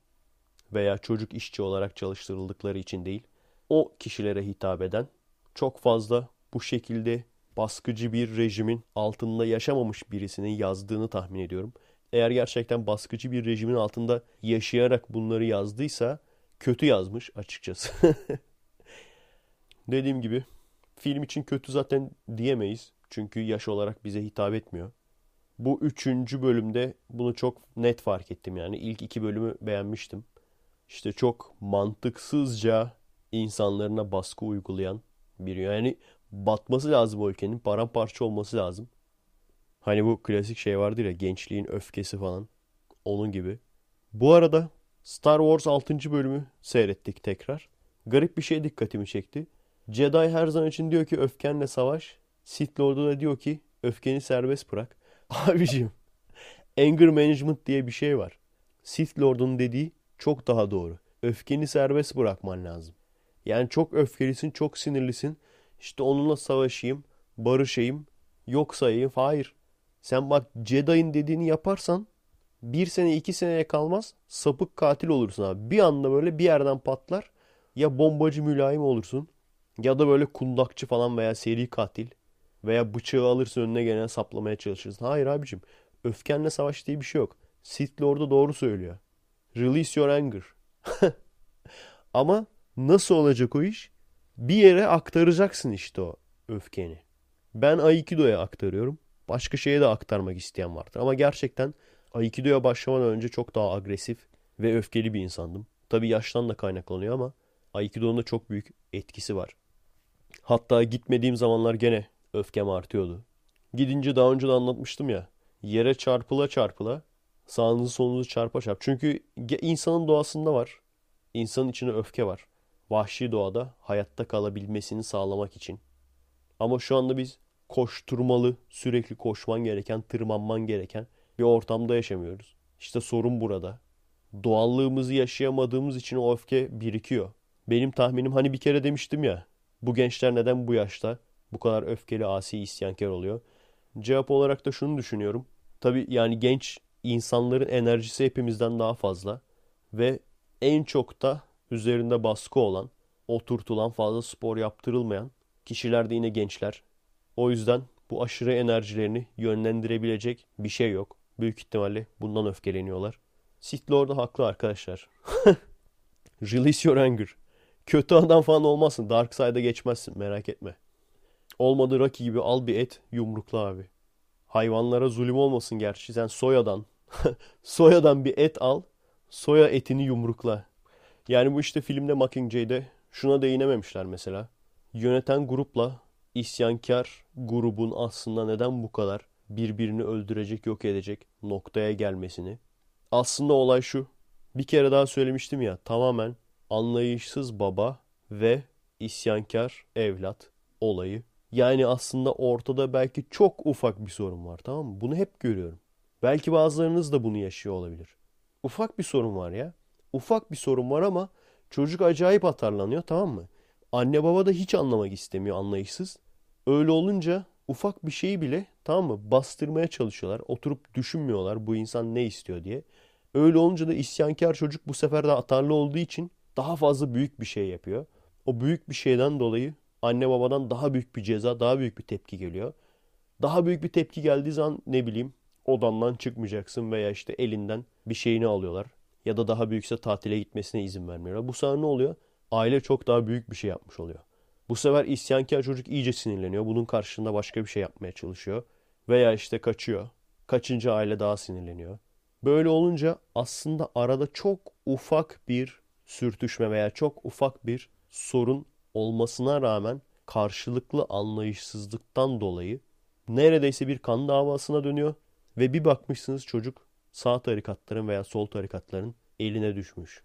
veya çocuk işçi olarak çalıştırıldıkları için değil. O kişilere hitap eden çok fazla bu şekilde baskıcı bir rejimin altında yaşamamış birisinin yazdığını tahmin ediyorum. Eğer gerçekten baskıcı bir rejimin altında yaşayarak bunları yazdıysa kötü yazmış açıkçası. Dediğim gibi film için kötü zaten diyemeyiz. Çünkü yaş olarak bize hitap etmiyor. Bu üçüncü bölümde bunu çok net fark ettim yani. ilk iki bölümü beğenmiştim. İşte çok mantıksızca insanlarına baskı uygulayan biri. Yani batması lazım o ülkenin. Paramparça olması lazım. Hani bu klasik şey vardır ya gençliğin öfkesi falan. Onun gibi. Bu arada Star Wars 6. bölümü seyrettik tekrar. Garip bir şey dikkatimi çekti. Jedi her zaman için diyor ki öfkenle savaş. Sith Lord'u da diyor ki öfkeni serbest bırak. Abicim anger management diye bir şey var. Sith Lord'un dediği çok daha doğru. Öfkeni serbest bırakman lazım. Yani çok öfkelisin, çok sinirlisin. İşte onunla savaşayım, barışayım, yok sayayım. Hayır. Sen bak Jedi'in dediğini yaparsan bir sene iki seneye kalmaz sapık katil olursun abi. Bir anda böyle bir yerden patlar. Ya bombacı mülayim olursun ya da böyle kundakçı falan veya seri katil veya bıçağı alırsın önüne gelen saplamaya çalışırsın. Hayır abicim öfkenle savaş diye bir şey yok. Sith Lord'u doğru söylüyor. Release your anger. Ama nasıl olacak o iş? Bir yere aktaracaksın işte o öfkeni. Ben Aikido'ya aktarıyorum. Başka şeye de aktarmak isteyen vardır. Ama gerçekten Aikido'ya başlamadan önce çok daha agresif ve öfkeli bir insandım. Tabi yaştan da kaynaklanıyor ama Aikido'nun da çok büyük etkisi var. Hatta gitmediğim zamanlar gene öfkem artıyordu. Gidince daha önce de anlatmıştım ya. Yere çarpıla çarpıla sağınızı solunuzu çarpa çarp. Çünkü insanın doğasında var. İnsanın içine öfke var. Vahşi doğada hayatta kalabilmesini sağlamak için. Ama şu anda biz koşturmalı, sürekli koşman gereken, tırmanman gereken bir ortamda yaşamıyoruz. İşte sorun burada. Doğallığımızı yaşayamadığımız için o öfke birikiyor. Benim tahminim hani bir kere demiştim ya. Bu gençler neden bu yaşta bu kadar öfkeli, asi, isyankar oluyor? Cevap olarak da şunu düşünüyorum. Tabii yani genç insanların enerjisi hepimizden daha fazla ve en çok da üzerinde baskı olan, oturtulan, fazla spor yaptırılmayan kişiler de yine gençler. O yüzden bu aşırı enerjilerini yönlendirebilecek bir şey yok. Büyük ihtimalle bundan öfkeleniyorlar. Sith Lord haklı arkadaşlar. Release your anger. Kötü adam falan olmazsın. Dark Side'a geçmezsin merak etme. Olmadı Rocky gibi al bir et yumrukla abi. Hayvanlara zulüm olmasın gerçi. Sen soyadan soyadan bir et al. Soya etini yumrukla. Yani bu işte filmde Mockingjade'de şuna değinememişler mesela. Yöneten grupla isyankar grubun aslında neden bu kadar birbirini öldürecek, yok edecek noktaya gelmesini. Aslında olay şu. Bir kere daha söylemiştim ya tamamen anlayışsız baba ve isyankar evlat olayı. Yani aslında ortada belki çok ufak bir sorun var tamam mı? Bunu hep görüyorum. Belki bazılarınız da bunu yaşıyor olabilir. Ufak bir sorun var ya. Ufak bir sorun var ama çocuk acayip atarlanıyor tamam mı? Anne baba da hiç anlamak istemiyor anlayışsız. Öyle olunca ufak bir şeyi bile tamam mı bastırmaya çalışıyorlar. Oturup düşünmüyorlar bu insan ne istiyor diye. Öyle olunca da isyankar çocuk bu sefer de atarlı olduğu için daha fazla büyük bir şey yapıyor. O büyük bir şeyden dolayı anne babadan daha büyük bir ceza, daha büyük bir tepki geliyor. Daha büyük bir tepki geldiği zaman ne bileyim odandan çıkmayacaksın veya işte elinden bir şeyini alıyorlar. Ya da daha büyükse tatile gitmesine izin vermiyorlar. Bu sefer ne oluyor? Aile çok daha büyük bir şey yapmış oluyor. Bu sefer isyankar çocuk iyice sinirleniyor. Bunun karşısında başka bir şey yapmaya çalışıyor. Veya işte kaçıyor. Kaçınca aile daha sinirleniyor. Böyle olunca aslında arada çok ufak bir sürtüşme veya çok ufak bir sorun olmasına rağmen karşılıklı anlayışsızlıktan dolayı neredeyse bir kan davasına dönüyor ve bir bakmışsınız çocuk sağ tarikatların veya sol tarikatların eline düşmüş.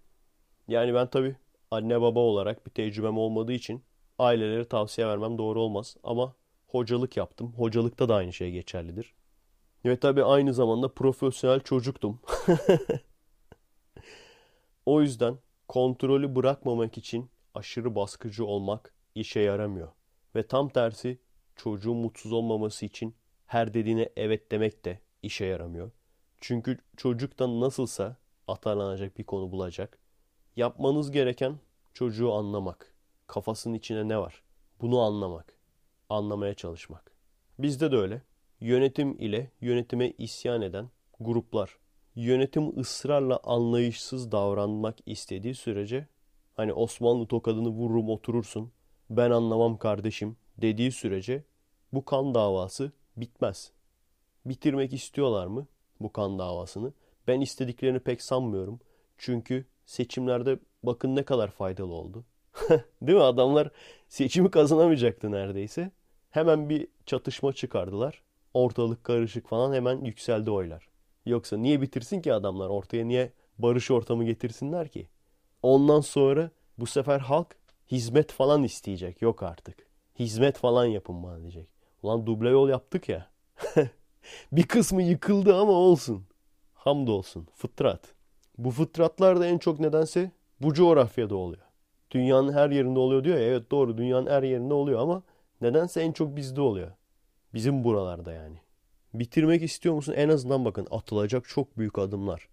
Yani ben tabii anne baba olarak bir tecrübem olmadığı için ailelere tavsiye vermem doğru olmaz ama hocalık yaptım. Hocalıkta da aynı şey geçerlidir. Ve tabii aynı zamanda profesyonel çocuktum. o yüzden kontrolü bırakmamak için aşırı baskıcı olmak işe yaramıyor. Ve tam tersi çocuğun mutsuz olmaması için her dediğine evet demek de işe yaramıyor. Çünkü çocuktan nasılsa atalanacak bir konu bulacak. Yapmanız gereken çocuğu anlamak. Kafasının içine ne var? Bunu anlamak. Anlamaya çalışmak. Bizde de öyle. Yönetim ile yönetime isyan eden gruplar. Yönetim ısrarla anlayışsız davranmak istediği sürece hani Osmanlı tokadını vururum oturursun. Ben anlamam kardeşim dediği sürece bu kan davası bitmez. Bitirmek istiyorlar mı bu kan davasını? Ben istediklerini pek sanmıyorum. Çünkü seçimlerde bakın ne kadar faydalı oldu. Değil mi? Adamlar seçimi kazanamayacaktı neredeyse. Hemen bir çatışma çıkardılar. Ortalık karışık falan hemen yükseldi oylar. Yoksa niye bitirsin ki adamlar? Ortaya niye barış ortamı getirsinler ki? Ondan sonra bu sefer halk hizmet falan isteyecek. Yok artık. Hizmet falan yapın bana diyecek. Ulan duble yol yaptık ya. bir kısmı yıkıldı ama olsun. Hamdolsun. Fıtrat. Bu fıtratlar da en çok nedense bu coğrafyada oluyor. Dünyanın her yerinde oluyor diyor ya. Evet doğru dünyanın her yerinde oluyor ama nedense en çok bizde oluyor. Bizim buralarda yani. Bitirmek istiyor musun? En azından bakın atılacak çok büyük adımlar.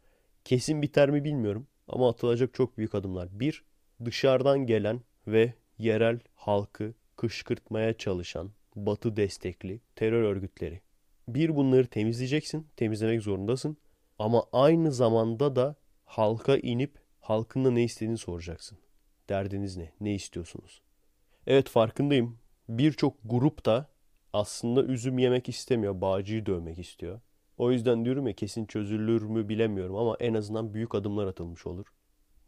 Kesin biter mi bilmiyorum ama atılacak çok büyük adımlar. Bir, dışarıdan gelen ve yerel halkı kışkırtmaya çalışan batı destekli terör örgütleri. Bir bunları temizleyeceksin, temizlemek zorundasın. Ama aynı zamanda da halka inip halkın da ne istediğini soracaksın. Derdiniz ne? Ne istiyorsunuz? Evet farkındayım. Birçok grup da aslında üzüm yemek istemiyor. Bağcıyı dövmek istiyor. O yüzden diyorum ya kesin çözülür mü bilemiyorum ama en azından büyük adımlar atılmış olur.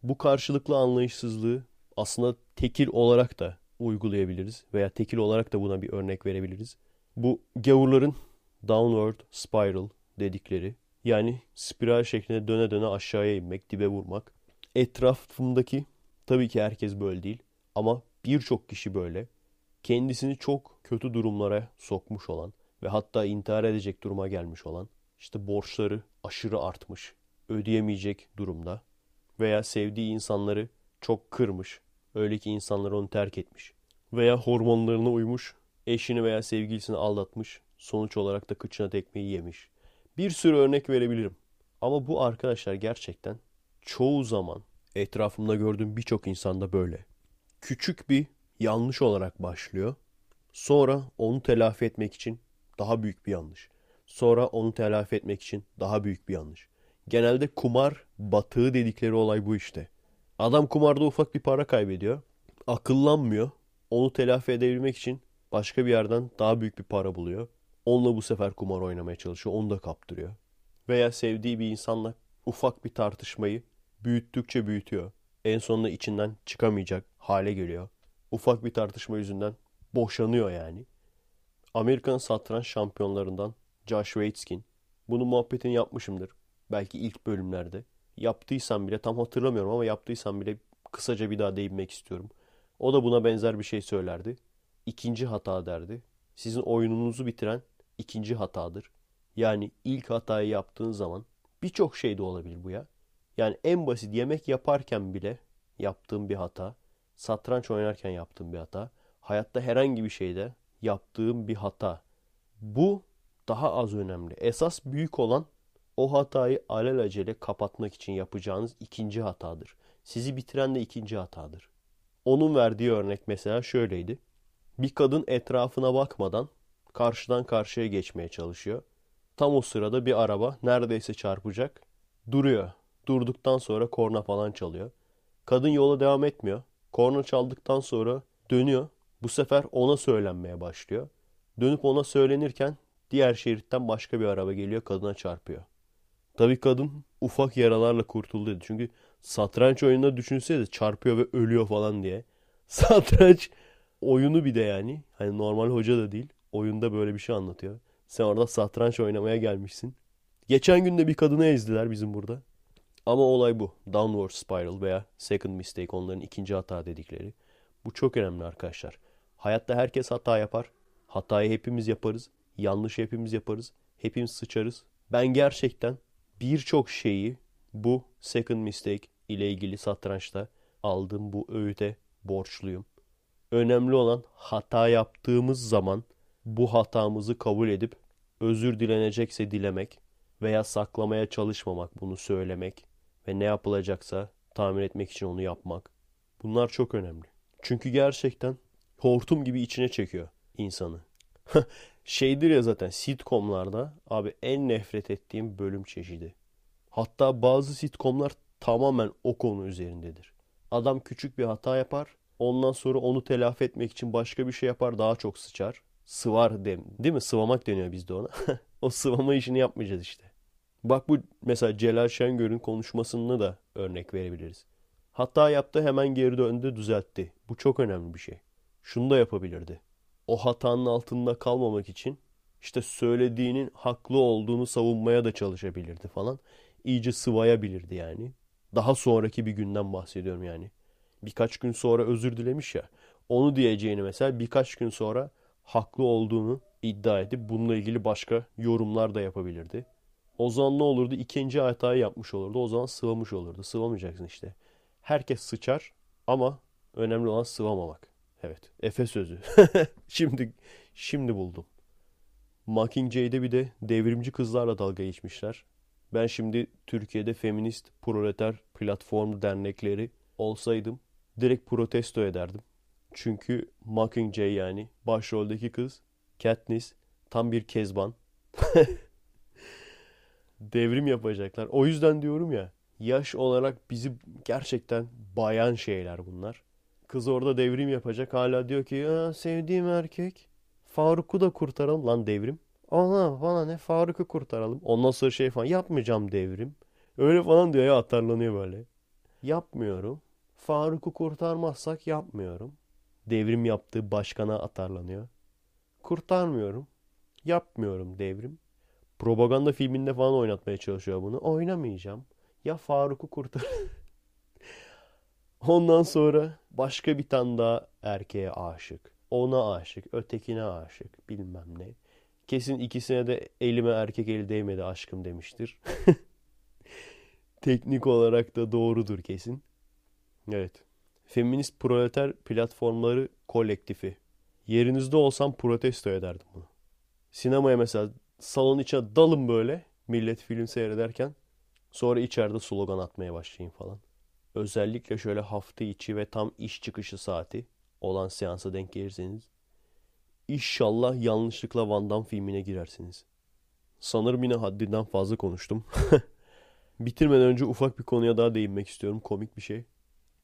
Bu karşılıklı anlayışsızlığı aslında tekil olarak da uygulayabiliriz veya tekil olarak da buna bir örnek verebiliriz. Bu gavurların downward spiral dedikleri yani spiral şeklinde döne döne aşağıya inmek, dibe vurmak. Etrafımdaki tabii ki herkes böyle değil ama birçok kişi böyle. Kendisini çok kötü durumlara sokmuş olan ve hatta intihar edecek duruma gelmiş olan, işte borçları aşırı artmış, ödeyemeyecek durumda veya sevdiği insanları çok kırmış, öyle ki insanlar onu terk etmiş veya hormonlarına uymuş, eşini veya sevgilisini aldatmış, sonuç olarak da kıçına tekmeyi yemiş. Bir sürü örnek verebilirim. Ama bu arkadaşlar gerçekten çoğu zaman etrafımda gördüğüm birçok insanda böyle. Küçük bir yanlış olarak başlıyor. Sonra onu telafi etmek için daha büyük bir yanlış. Sonra onu telafi etmek için daha büyük bir yanlış. Genelde kumar batığı dedikleri olay bu işte. Adam kumarda ufak bir para kaybediyor. Akıllanmıyor. Onu telafi edebilmek için başka bir yerden daha büyük bir para buluyor. Onunla bu sefer kumar oynamaya çalışıyor. Onu da kaptırıyor. Veya sevdiği bir insanla ufak bir tartışmayı büyüttükçe büyütüyor. En sonunda içinden çıkamayacak hale geliyor. Ufak bir tartışma yüzünden boşanıyor yani. Amerikan satranç şampiyonlarından Josh Waitzkin. Bunun muhabbetini yapmışımdır. Belki ilk bölümlerde. Yaptıysam bile tam hatırlamıyorum ama yaptıysam bile kısaca bir daha değinmek istiyorum. O da buna benzer bir şey söylerdi. İkinci hata derdi. Sizin oyununuzu bitiren ikinci hatadır. Yani ilk hatayı yaptığın zaman birçok şey de olabilir bu ya. Yani en basit yemek yaparken bile yaptığım bir hata, satranç oynarken yaptığım bir hata, hayatta herhangi bir şeyde yaptığım bir hata. Bu daha az önemli. Esas büyük olan o hatayı alelacele kapatmak için yapacağınız ikinci hatadır. Sizi bitiren de ikinci hatadır. Onun verdiği örnek mesela şöyleydi. Bir kadın etrafına bakmadan karşıdan karşıya geçmeye çalışıyor. Tam o sırada bir araba neredeyse çarpacak. Duruyor. Durduktan sonra korna falan çalıyor. Kadın yola devam etmiyor. Korna çaldıktan sonra dönüyor. Bu sefer ona söylenmeye başlıyor. Dönüp ona söylenirken diğer şeritten başka bir araba geliyor kadına çarpıyor. Tabii kadın ufak yaralarla kurtuldu dedi. Çünkü satranç oyununda düşünsenize çarpıyor ve ölüyor falan diye. Satranç oyunu bir de yani. Hani normal hoca da değil. Oyunda böyle bir şey anlatıyor. Sen orada satranç oynamaya gelmişsin. Geçen gün de bir kadını ezdiler bizim burada. Ama olay bu. Downward spiral veya second mistake onların ikinci hata dedikleri. Bu çok önemli arkadaşlar. Hayatta herkes hata yapar. Hatayı hepimiz yaparız. Yanlış hepimiz yaparız. Hepimiz sıçarız. Ben gerçekten birçok şeyi bu second mistake ile ilgili satrançta aldığım bu öğüte borçluyum. Önemli olan hata yaptığımız zaman bu hatamızı kabul edip özür dilenecekse dilemek veya saklamaya çalışmamak, bunu söylemek ve ne yapılacaksa tahmin etmek için onu yapmak. Bunlar çok önemli. Çünkü gerçekten hortum gibi içine çekiyor insanı. Şeydir ya zaten sitcomlarda abi en nefret ettiğim bölüm çeşidi. Hatta bazı sitcomlar tamamen o konu üzerindedir. Adam küçük bir hata yapar. Ondan sonra onu telafi etmek için başka bir şey yapar daha çok sıçar. Sıvar dem değil mi? Sıvamak deniyor bizde ona. o sıvama işini yapmayacağız işte. Bak bu mesela Celal Şengör'ün konuşmasını da örnek verebiliriz. Hata yaptı hemen geri döndü düzeltti. Bu çok önemli bir şey. Şunu da yapabilirdi. O hatanın altında kalmamak için işte söylediğinin haklı olduğunu savunmaya da çalışabilirdi falan. İyice sıvayabilirdi yani. Daha sonraki bir günden bahsediyorum yani. Birkaç gün sonra özür dilemiş ya. Onu diyeceğini mesela birkaç gün sonra haklı olduğunu iddia edip bununla ilgili başka yorumlar da yapabilirdi. O zaman ne olurdu? İkinci hatayı yapmış olurdu. O zaman sıvamış olurdu. Sıvamayacaksın işte. Herkes sıçar ama önemli olan sıvamamak. Evet. Efe sözü. şimdi şimdi buldum. Mockingjade'de bir de devrimci kızlarla dalga geçmişler. Ben şimdi Türkiye'de feminist proleter platform dernekleri olsaydım direkt protesto ederdim. Çünkü Mockingjay yani başroldeki kız Katniss tam bir kezban. Devrim yapacaklar. O yüzden diyorum ya yaş olarak bizi gerçekten bayan şeyler bunlar. Kız orada devrim yapacak. Hala diyor ki sevdiğim erkek Faruk'u da kurtaralım. Lan devrim. Ana falan ne Faruk'u kurtaralım. Ondan sonra şey falan yapmayacağım devrim. Öyle falan diyor ya atarlanıyor böyle. Yapmıyorum. Faruk'u kurtarmazsak yapmıyorum. Devrim yaptığı başkana atarlanıyor. Kurtarmıyorum. Yapmıyorum devrim. Propaganda filminde falan oynatmaya çalışıyor bunu. Oynamayacağım. Ya Faruk'u kurtar. Ondan sonra başka bir tane daha erkeğe aşık. Ona aşık, ötekine aşık, bilmem ne. Kesin ikisine de elime erkek eli değmedi aşkım demiştir. Teknik olarak da doğrudur kesin. Evet. Feminist proleter platformları kolektifi. Yerinizde olsam protesto ederdim bunu. Sinemaya mesela salon içine dalın böyle millet film seyrederken sonra içeride slogan atmaya başlayın falan. Özellikle şöyle hafta içi ve tam iş çıkışı saati olan seansa denk gelirseniz İnşallah yanlışlıkla Van Damme filmine girersiniz. Sanırım yine haddinden fazla konuştum. Bitirmeden önce ufak bir konuya daha değinmek istiyorum. Komik bir şey.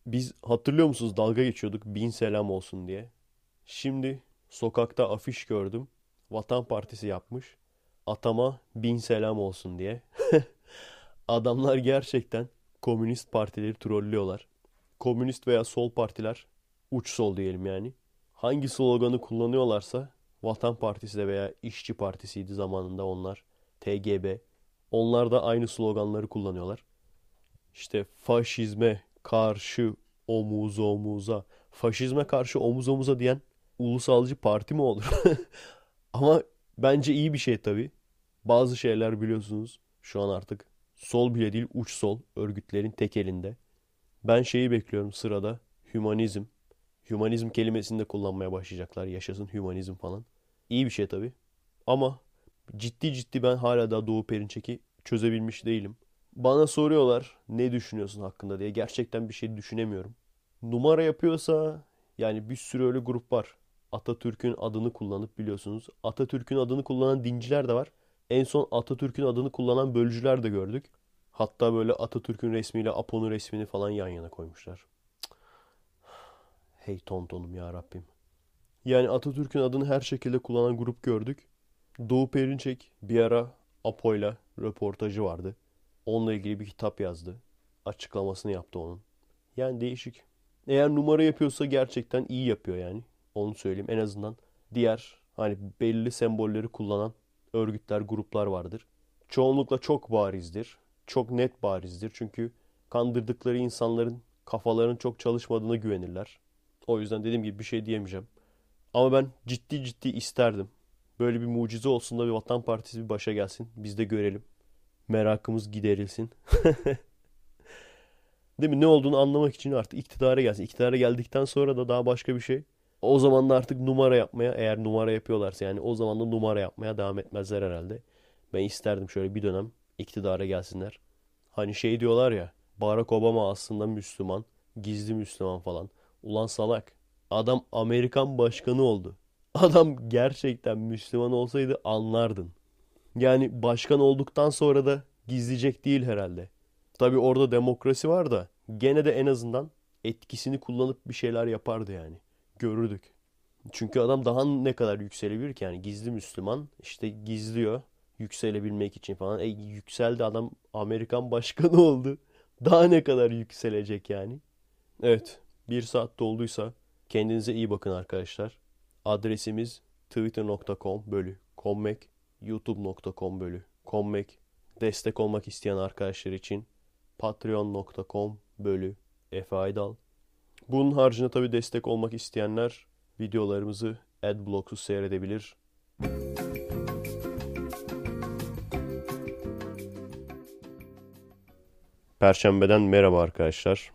Biz hatırlıyor musunuz dalga geçiyorduk bin selam olsun diye. Şimdi sokakta afiş gördüm. Vatan Partisi yapmış. Atama bin selam olsun diye. Adamlar gerçekten komünist partileri trollüyorlar. Komünist veya sol partiler uç sol diyelim yani hangi sloganı kullanıyorlarsa Vatan Partisi de veya İşçi Partisi'ydi zamanında onlar. TGB. Onlar da aynı sloganları kullanıyorlar. İşte faşizme karşı omuz omuza. Faşizme karşı omuz omuza diyen ulusalcı parti mi olur? Ama bence iyi bir şey tabii. Bazı şeyler biliyorsunuz şu an artık sol bile değil uç sol örgütlerin tek elinde. Ben şeyi bekliyorum sırada. Hümanizm. Hümanizm kelimesini de kullanmaya başlayacaklar. Yaşasın hümanizm falan. İyi bir şey tabii. Ama ciddi ciddi ben hala da Doğu Perinçek'i çözebilmiş değilim. Bana soruyorlar ne düşünüyorsun hakkında diye. Gerçekten bir şey düşünemiyorum. Numara yapıyorsa yani bir sürü öyle grup var. Atatürk'ün adını kullanıp biliyorsunuz. Atatürk'ün adını kullanan dinciler de var. En son Atatürk'ün adını kullanan bölücüler de gördük. Hatta böyle Atatürk'ün resmiyle Apo'nun resmini falan yan yana koymuşlar. Hey tontonum ya Rabbim. Yani Atatürk'ün adını her şekilde kullanan grup gördük. Doğu Perinçek bir ara Apo'yla röportajı vardı. Onunla ilgili bir kitap yazdı. Açıklamasını yaptı onun. Yani değişik. Eğer numara yapıyorsa gerçekten iyi yapıyor yani. Onu söyleyeyim. En azından diğer hani belli sembolleri kullanan örgütler, gruplar vardır. Çoğunlukla çok barizdir. Çok net barizdir. Çünkü kandırdıkları insanların kafalarının çok çalışmadığına güvenirler. O yüzden dediğim gibi bir şey diyemeyeceğim. Ama ben ciddi ciddi isterdim. Böyle bir mucize olsun da bir Vatan Partisi bir başa gelsin. Biz de görelim. Merakımız giderilsin. Değil mi? Ne olduğunu anlamak için artık iktidara gelsin. İktidara geldikten sonra da daha başka bir şey. O zaman da artık numara yapmaya eğer numara yapıyorlarsa yani o zaman da numara yapmaya devam etmezler herhalde. Ben isterdim şöyle bir dönem iktidara gelsinler. Hani şey diyorlar ya Barack Obama aslında Müslüman, gizli Müslüman falan. Ulan salak. Adam Amerikan başkanı oldu. Adam gerçekten Müslüman olsaydı anlardın. Yani başkan olduktan sonra da gizleyecek değil herhalde. Tabi orada demokrasi var da gene de en azından etkisini kullanıp bir şeyler yapardı yani. Görürdük. Çünkü adam daha ne kadar yükselebilir ki yani gizli Müslüman işte gizliyor yükselebilmek için falan. E yükseldi adam Amerikan başkanı oldu. Daha ne kadar yükselecek yani. Evet bir saat dolduysa kendinize iyi bakın arkadaşlar. Adresimiz twitter.com bölü kommek youtube.com bölü kommek destek olmak isteyen arkadaşlar için patreon.com bölü Efe Aydal. Bunun haricinde tabi destek olmak isteyenler videolarımızı adblocksuz seyredebilir. Perşembeden merhaba arkadaşlar.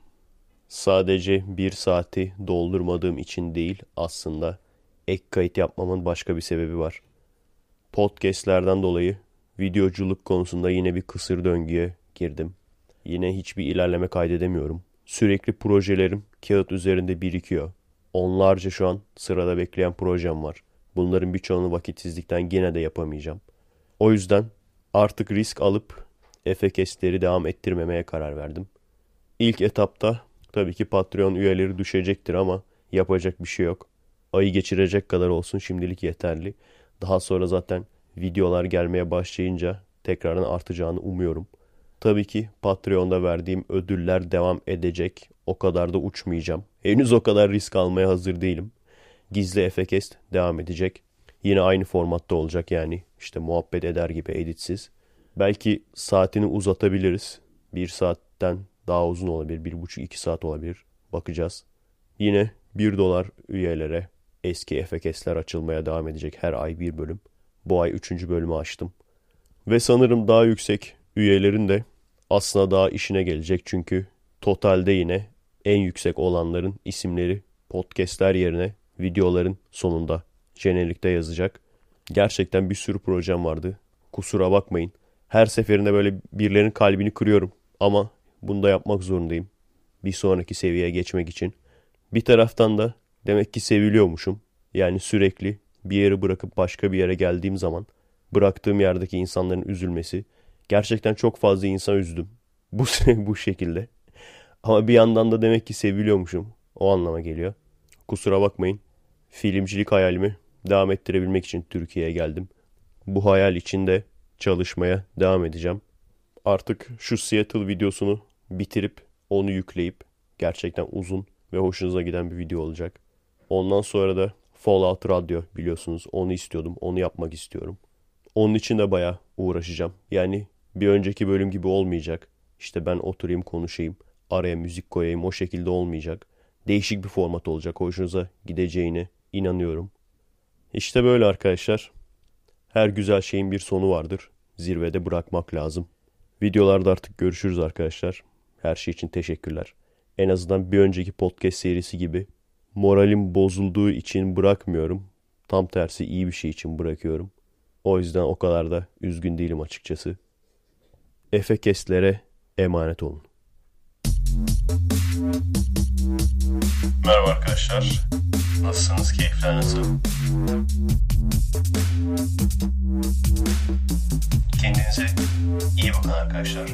Sadece bir saati doldurmadığım için değil aslında ek kayıt yapmamın başka bir sebebi var. Podcastlerden dolayı videoculuk konusunda yine bir kısır döngüye girdim. Yine hiçbir ilerleme kaydedemiyorum. Sürekli projelerim kağıt üzerinde birikiyor. Onlarca şu an sırada bekleyen projem var. Bunların birçoğunu vakitsizlikten gene de yapamayacağım. O yüzden artık risk alıp Efekesleri devam ettirmemeye karar verdim. İlk etapta tabii ki Patreon üyeleri düşecektir ama yapacak bir şey yok. Ayı geçirecek kadar olsun şimdilik yeterli. Daha sonra zaten videolar gelmeye başlayınca tekrardan artacağını umuyorum. Tabii ki Patreon'da verdiğim ödüller devam edecek. O kadar da uçmayacağım. Henüz o kadar risk almaya hazır değilim. Gizli Efekest devam edecek. Yine aynı formatta olacak yani işte muhabbet eder gibi editsiz. Belki saatini uzatabiliriz. Bir saatten daha uzun olabilir. Bir buçuk iki saat olabilir. Bakacağız. Yine bir dolar üyelere eski FKS'ler açılmaya devam edecek. Her ay bir bölüm. Bu ay üçüncü bölümü açtım. Ve sanırım daha yüksek üyelerin de aslında daha işine gelecek. Çünkü totalde yine en yüksek olanların isimleri podcastler yerine videoların sonunda jenerikte yazacak. Gerçekten bir sürü projem vardı. Kusura bakmayın. Her seferinde böyle birilerinin kalbini kırıyorum. Ama bunu da yapmak zorundayım. Bir sonraki seviyeye geçmek için. Bir taraftan da demek ki seviliyormuşum. Yani sürekli bir yeri bırakıp başka bir yere geldiğim zaman bıraktığım yerdeki insanların üzülmesi. Gerçekten çok fazla insan üzdüm. Bu bu şekilde. Ama bir yandan da demek ki seviliyormuşum. O anlama geliyor. Kusura bakmayın. Filmcilik hayalimi devam ettirebilmek için Türkiye'ye geldim. Bu hayal içinde çalışmaya devam edeceğim. Artık şu Seattle videosunu bitirip onu yükleyip gerçekten uzun ve hoşunuza giden bir video olacak. Ondan sonra da Fallout Radyo biliyorsunuz onu istiyordum. Onu yapmak istiyorum. Onun için de baya uğraşacağım. Yani bir önceki bölüm gibi olmayacak. İşte ben oturayım konuşayım. Araya müzik koyayım o şekilde olmayacak. Değişik bir format olacak. Hoşunuza gideceğine inanıyorum. İşte böyle arkadaşlar. Her güzel şeyin bir sonu vardır. Zirvede bırakmak lazım. Videolarda artık görüşürüz arkadaşlar. Her şey için teşekkürler. En azından bir önceki podcast serisi gibi moralim bozulduğu için bırakmıyorum. Tam tersi iyi bir şey için bırakıyorum. O yüzden o kadar da üzgün değilim açıkçası. Efekestlere emanet olun. Merhaba arkadaşlar. Nasılsınız? Keyifler nasıl? Kendinize iyi bakın arkadaşlar.